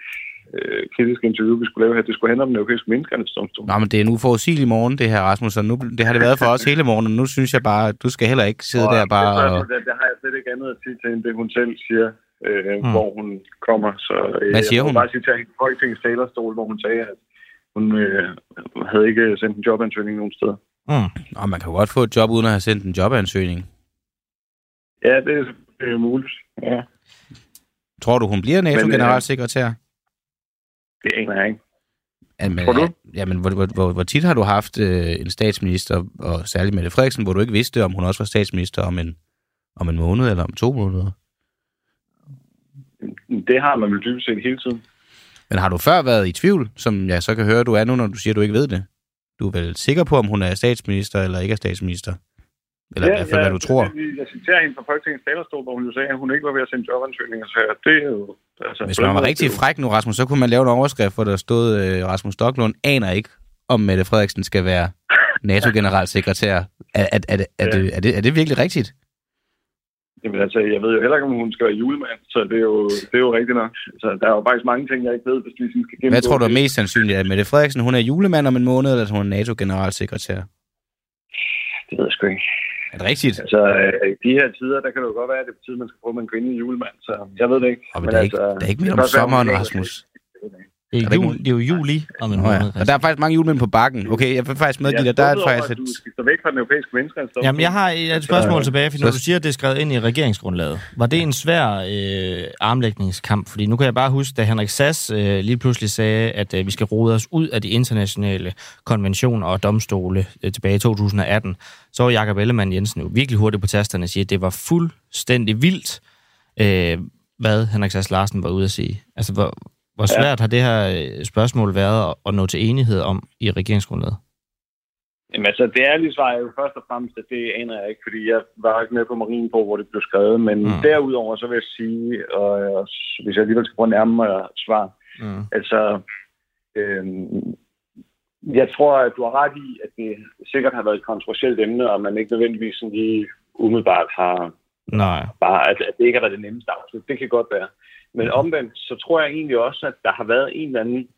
øh, kritiske interview, vi skulle lave her. Det skulle handle om den europæiske menneskerettighedsdomstol. Nå, men det er en uforudsigelig morgen, det her, Rasmus, og nu, det har det været for os hele morgenen. Nu synes jeg bare, at du skal heller ikke sidde Og der bare det, og... og... det, det har jeg slet ikke andet at sige til, end det hun selv siger, øh, Mm. hvor hun kommer. Så, øh, Hvad siger jeg hun? bare sige til Folketingets talerstol, hvor hun sagde, at hun øh, havde ikke sendt en jobansøgning nogen steder. Mm. Nå, man kan jo godt få et job, uden at have sendt en jobansøgning. Ja, det er øh, muligt. Ja. Tror du, hun bliver NATO-generalsekretær? Det aner jeg ikke. Jamen, Tror du? Jamen, hvor, hvor, hvor, hvor tit har du haft øh, en statsminister, og særligt Mette Frederiksen, hvor du ikke vidste, om hun også var statsminister om en, om en måned eller om to måneder? Det har man vel dybest set hele tiden. Men har du før været i tvivl, som jeg så kan høre, du er nu, når du siger, du ikke ved det? Du er vel sikker på, om hun er statsminister eller ikke er statsminister? Eller i hvert fald, hvad du tror. Jeg, jeg citerer hende fra Folketingets talerstol, hvor hun jo sagde, at hun ikke var ved at sende jobansøgninger. Så det er jo... Altså, Hvis man var rigtig fræk nu, Rasmus, så kunne man lave en overskrift, hvor der stod, øh, Rasmus Stocklund aner ikke, om Mette Frederiksen skal være NATO-generalsekretær. Er, er, er, er, er, Ja. det, er, det, er det virkelig rigtigt? Jamen altså, jeg ved jo heller ikke, om hun skal være julemand, så det er jo, det er jo rigtigt nok. Så der er jo faktisk mange ting, jeg ikke ved, hvis vi sådan skal gennemgå. Hvad tror du er mest sandsynligt? At Mette Frederiksen hun er julemand om en måned, eller at hun er NATO-generalsekretær? Det ved jeg sgu ikke. Er det rigtigt? Altså, øh, de her tider, der kan det jo godt være, at det betyder, at man skal prøve med en kvindelig julemand, så jeg ved det ikke. Og men det er ikke, altså, det er ikke mere om sommeren, ikke- Rasmus. Det, Er er ikke jul, det er jo juli om en Nå ja. måned. Og der er faktisk mange julemænd på bakken. Okay, jeg vil faktisk medgive dig, der er faktisk et... du skifter væk fra den europæiske menneskerettighedsdomstol. Jamen, jeg har et spørgsmål tilbage, for når du siger, at det er skrevet ind i regeringsgrundlaget. Var det en svær øh, armlægningskamp? Fordi nu kan jeg bare huske, da Henrik Sass øh, lige pludselig sagde, at øh, vi skal rode os ud af de internationale konventioner og domstole øh, tilbage i 2018, så var Jakob Ellemann Jensen jo virkelig hurtigt på tasterne og sige, at det var fuldstændig vildt, øh, hvad Henrik Sass Larsen var ude at sige. Altså, hvor, hvor svært har det her øh, spørgsmål været at, nå til enighed om i regeringsgrundlaget? Jamen altså, det ærlige svar er jo først og fremmest, at det aner jeg ikke, fordi jeg var ikke med på Marienborg, hvor det blev skrevet. Men Mm. derudover, så vil jeg sige, og, og hvis jeg alligevel skal prøve at nærme mig et svar, Mm. altså, øhm, jeg tror, at du har ret i, at det sikkert har været et kontroversielt emne, og man ikke nødvendigvis sådan lige umiddelbart har Nej. Bare at, at det ikke har været det nemmeste afslut. Det kan godt være. Men omvendt, så tror jeg egentlig også, at der har været en eller anden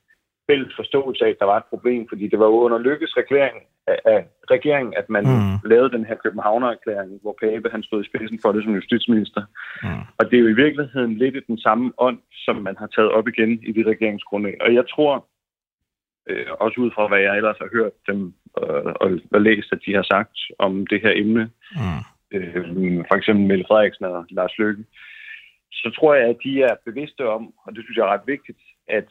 fælles forståelse af, at der var et problem, fordi det var jo under Lykkes regering, af, af regeringen, at man mm. lavede den her Københavner-erklæring, hvor Pape han stod i spidsen for det som justitsminister. Mm. Og det er jo i virkeligheden lidt i den samme ånd, som man har taget op igen i det regeringsgrundlag. Og jeg tror, øh, også ud fra hvad jeg ellers har hørt dem øh, og, og læst, at de har sagt om det her emne, Mm. Øh, for eksempel Mette Frederiksen og Lars Løkke, så tror jeg, at de er bevidste om, og det synes jeg er ret vigtigt, at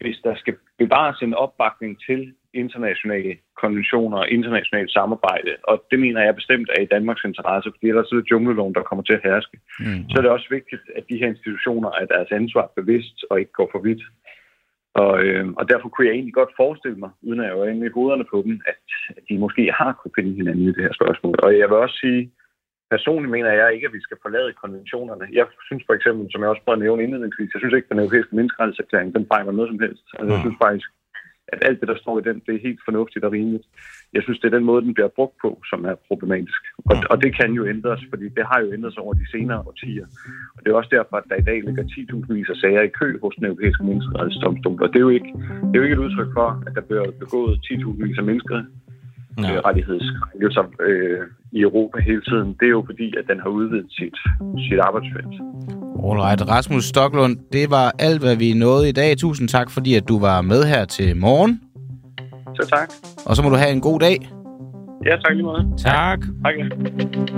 hvis der skal bevares en opbakning til internationale konventioner og internationalt samarbejde, og det mener jeg bestemt er i Danmarks interesse, fordi ellers er det jungleloven, der kommer til at herske, Mm. så er det også vigtigt, at de her institutioner er deres ansvar bevidst og ikke går for vidt. Og, øh, og derfor kunne jeg egentlig godt forestille mig, uden at jeg var inde i hovederne på dem, at, at de måske har kunne finde hinanden i det her spørgsmål. Og jeg vil også sige, personligt mener jeg ikke, at vi skal forlade konventionerne. Jeg synes for eksempel, som jeg også prøvede at nævne indledningsvis, jeg synes ikke, at den europæiske menneskerettighedserklæring, den fejler noget som helst. Altså, jeg synes faktisk, at alt det, der står i den, det er helt fornuftigt og rimeligt. Jeg synes, det er den måde, den bliver brugt på, som er problematisk. Og, og det kan jo ændres, fordi det har jo ændret sig over de senere årtier. Og det er også derfor, at der i dag ligger 10.000 vis af sager i kø hos den europæiske menneskerettighedsdomstol. Og det er jo ikke, det er jo ikke et udtryk for, at der bliver begået 10.000 vis af menneskerettighedskrænkelser øh, i Europa hele tiden. Det er jo fordi, at den har udvidet sit, sit arbejdsfelt. Alright, Rasmus Stoklund, det var alt, hvad vi nåede i dag. Tusind tak, fordi at du var med her til morgen. Så tak. Og så må du have en god dag. Ja, tak lige meget. Tak. Tak. ja.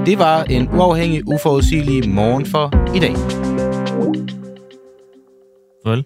Det var en uafhængig, uforudsigelig morgen for i dag. Vel?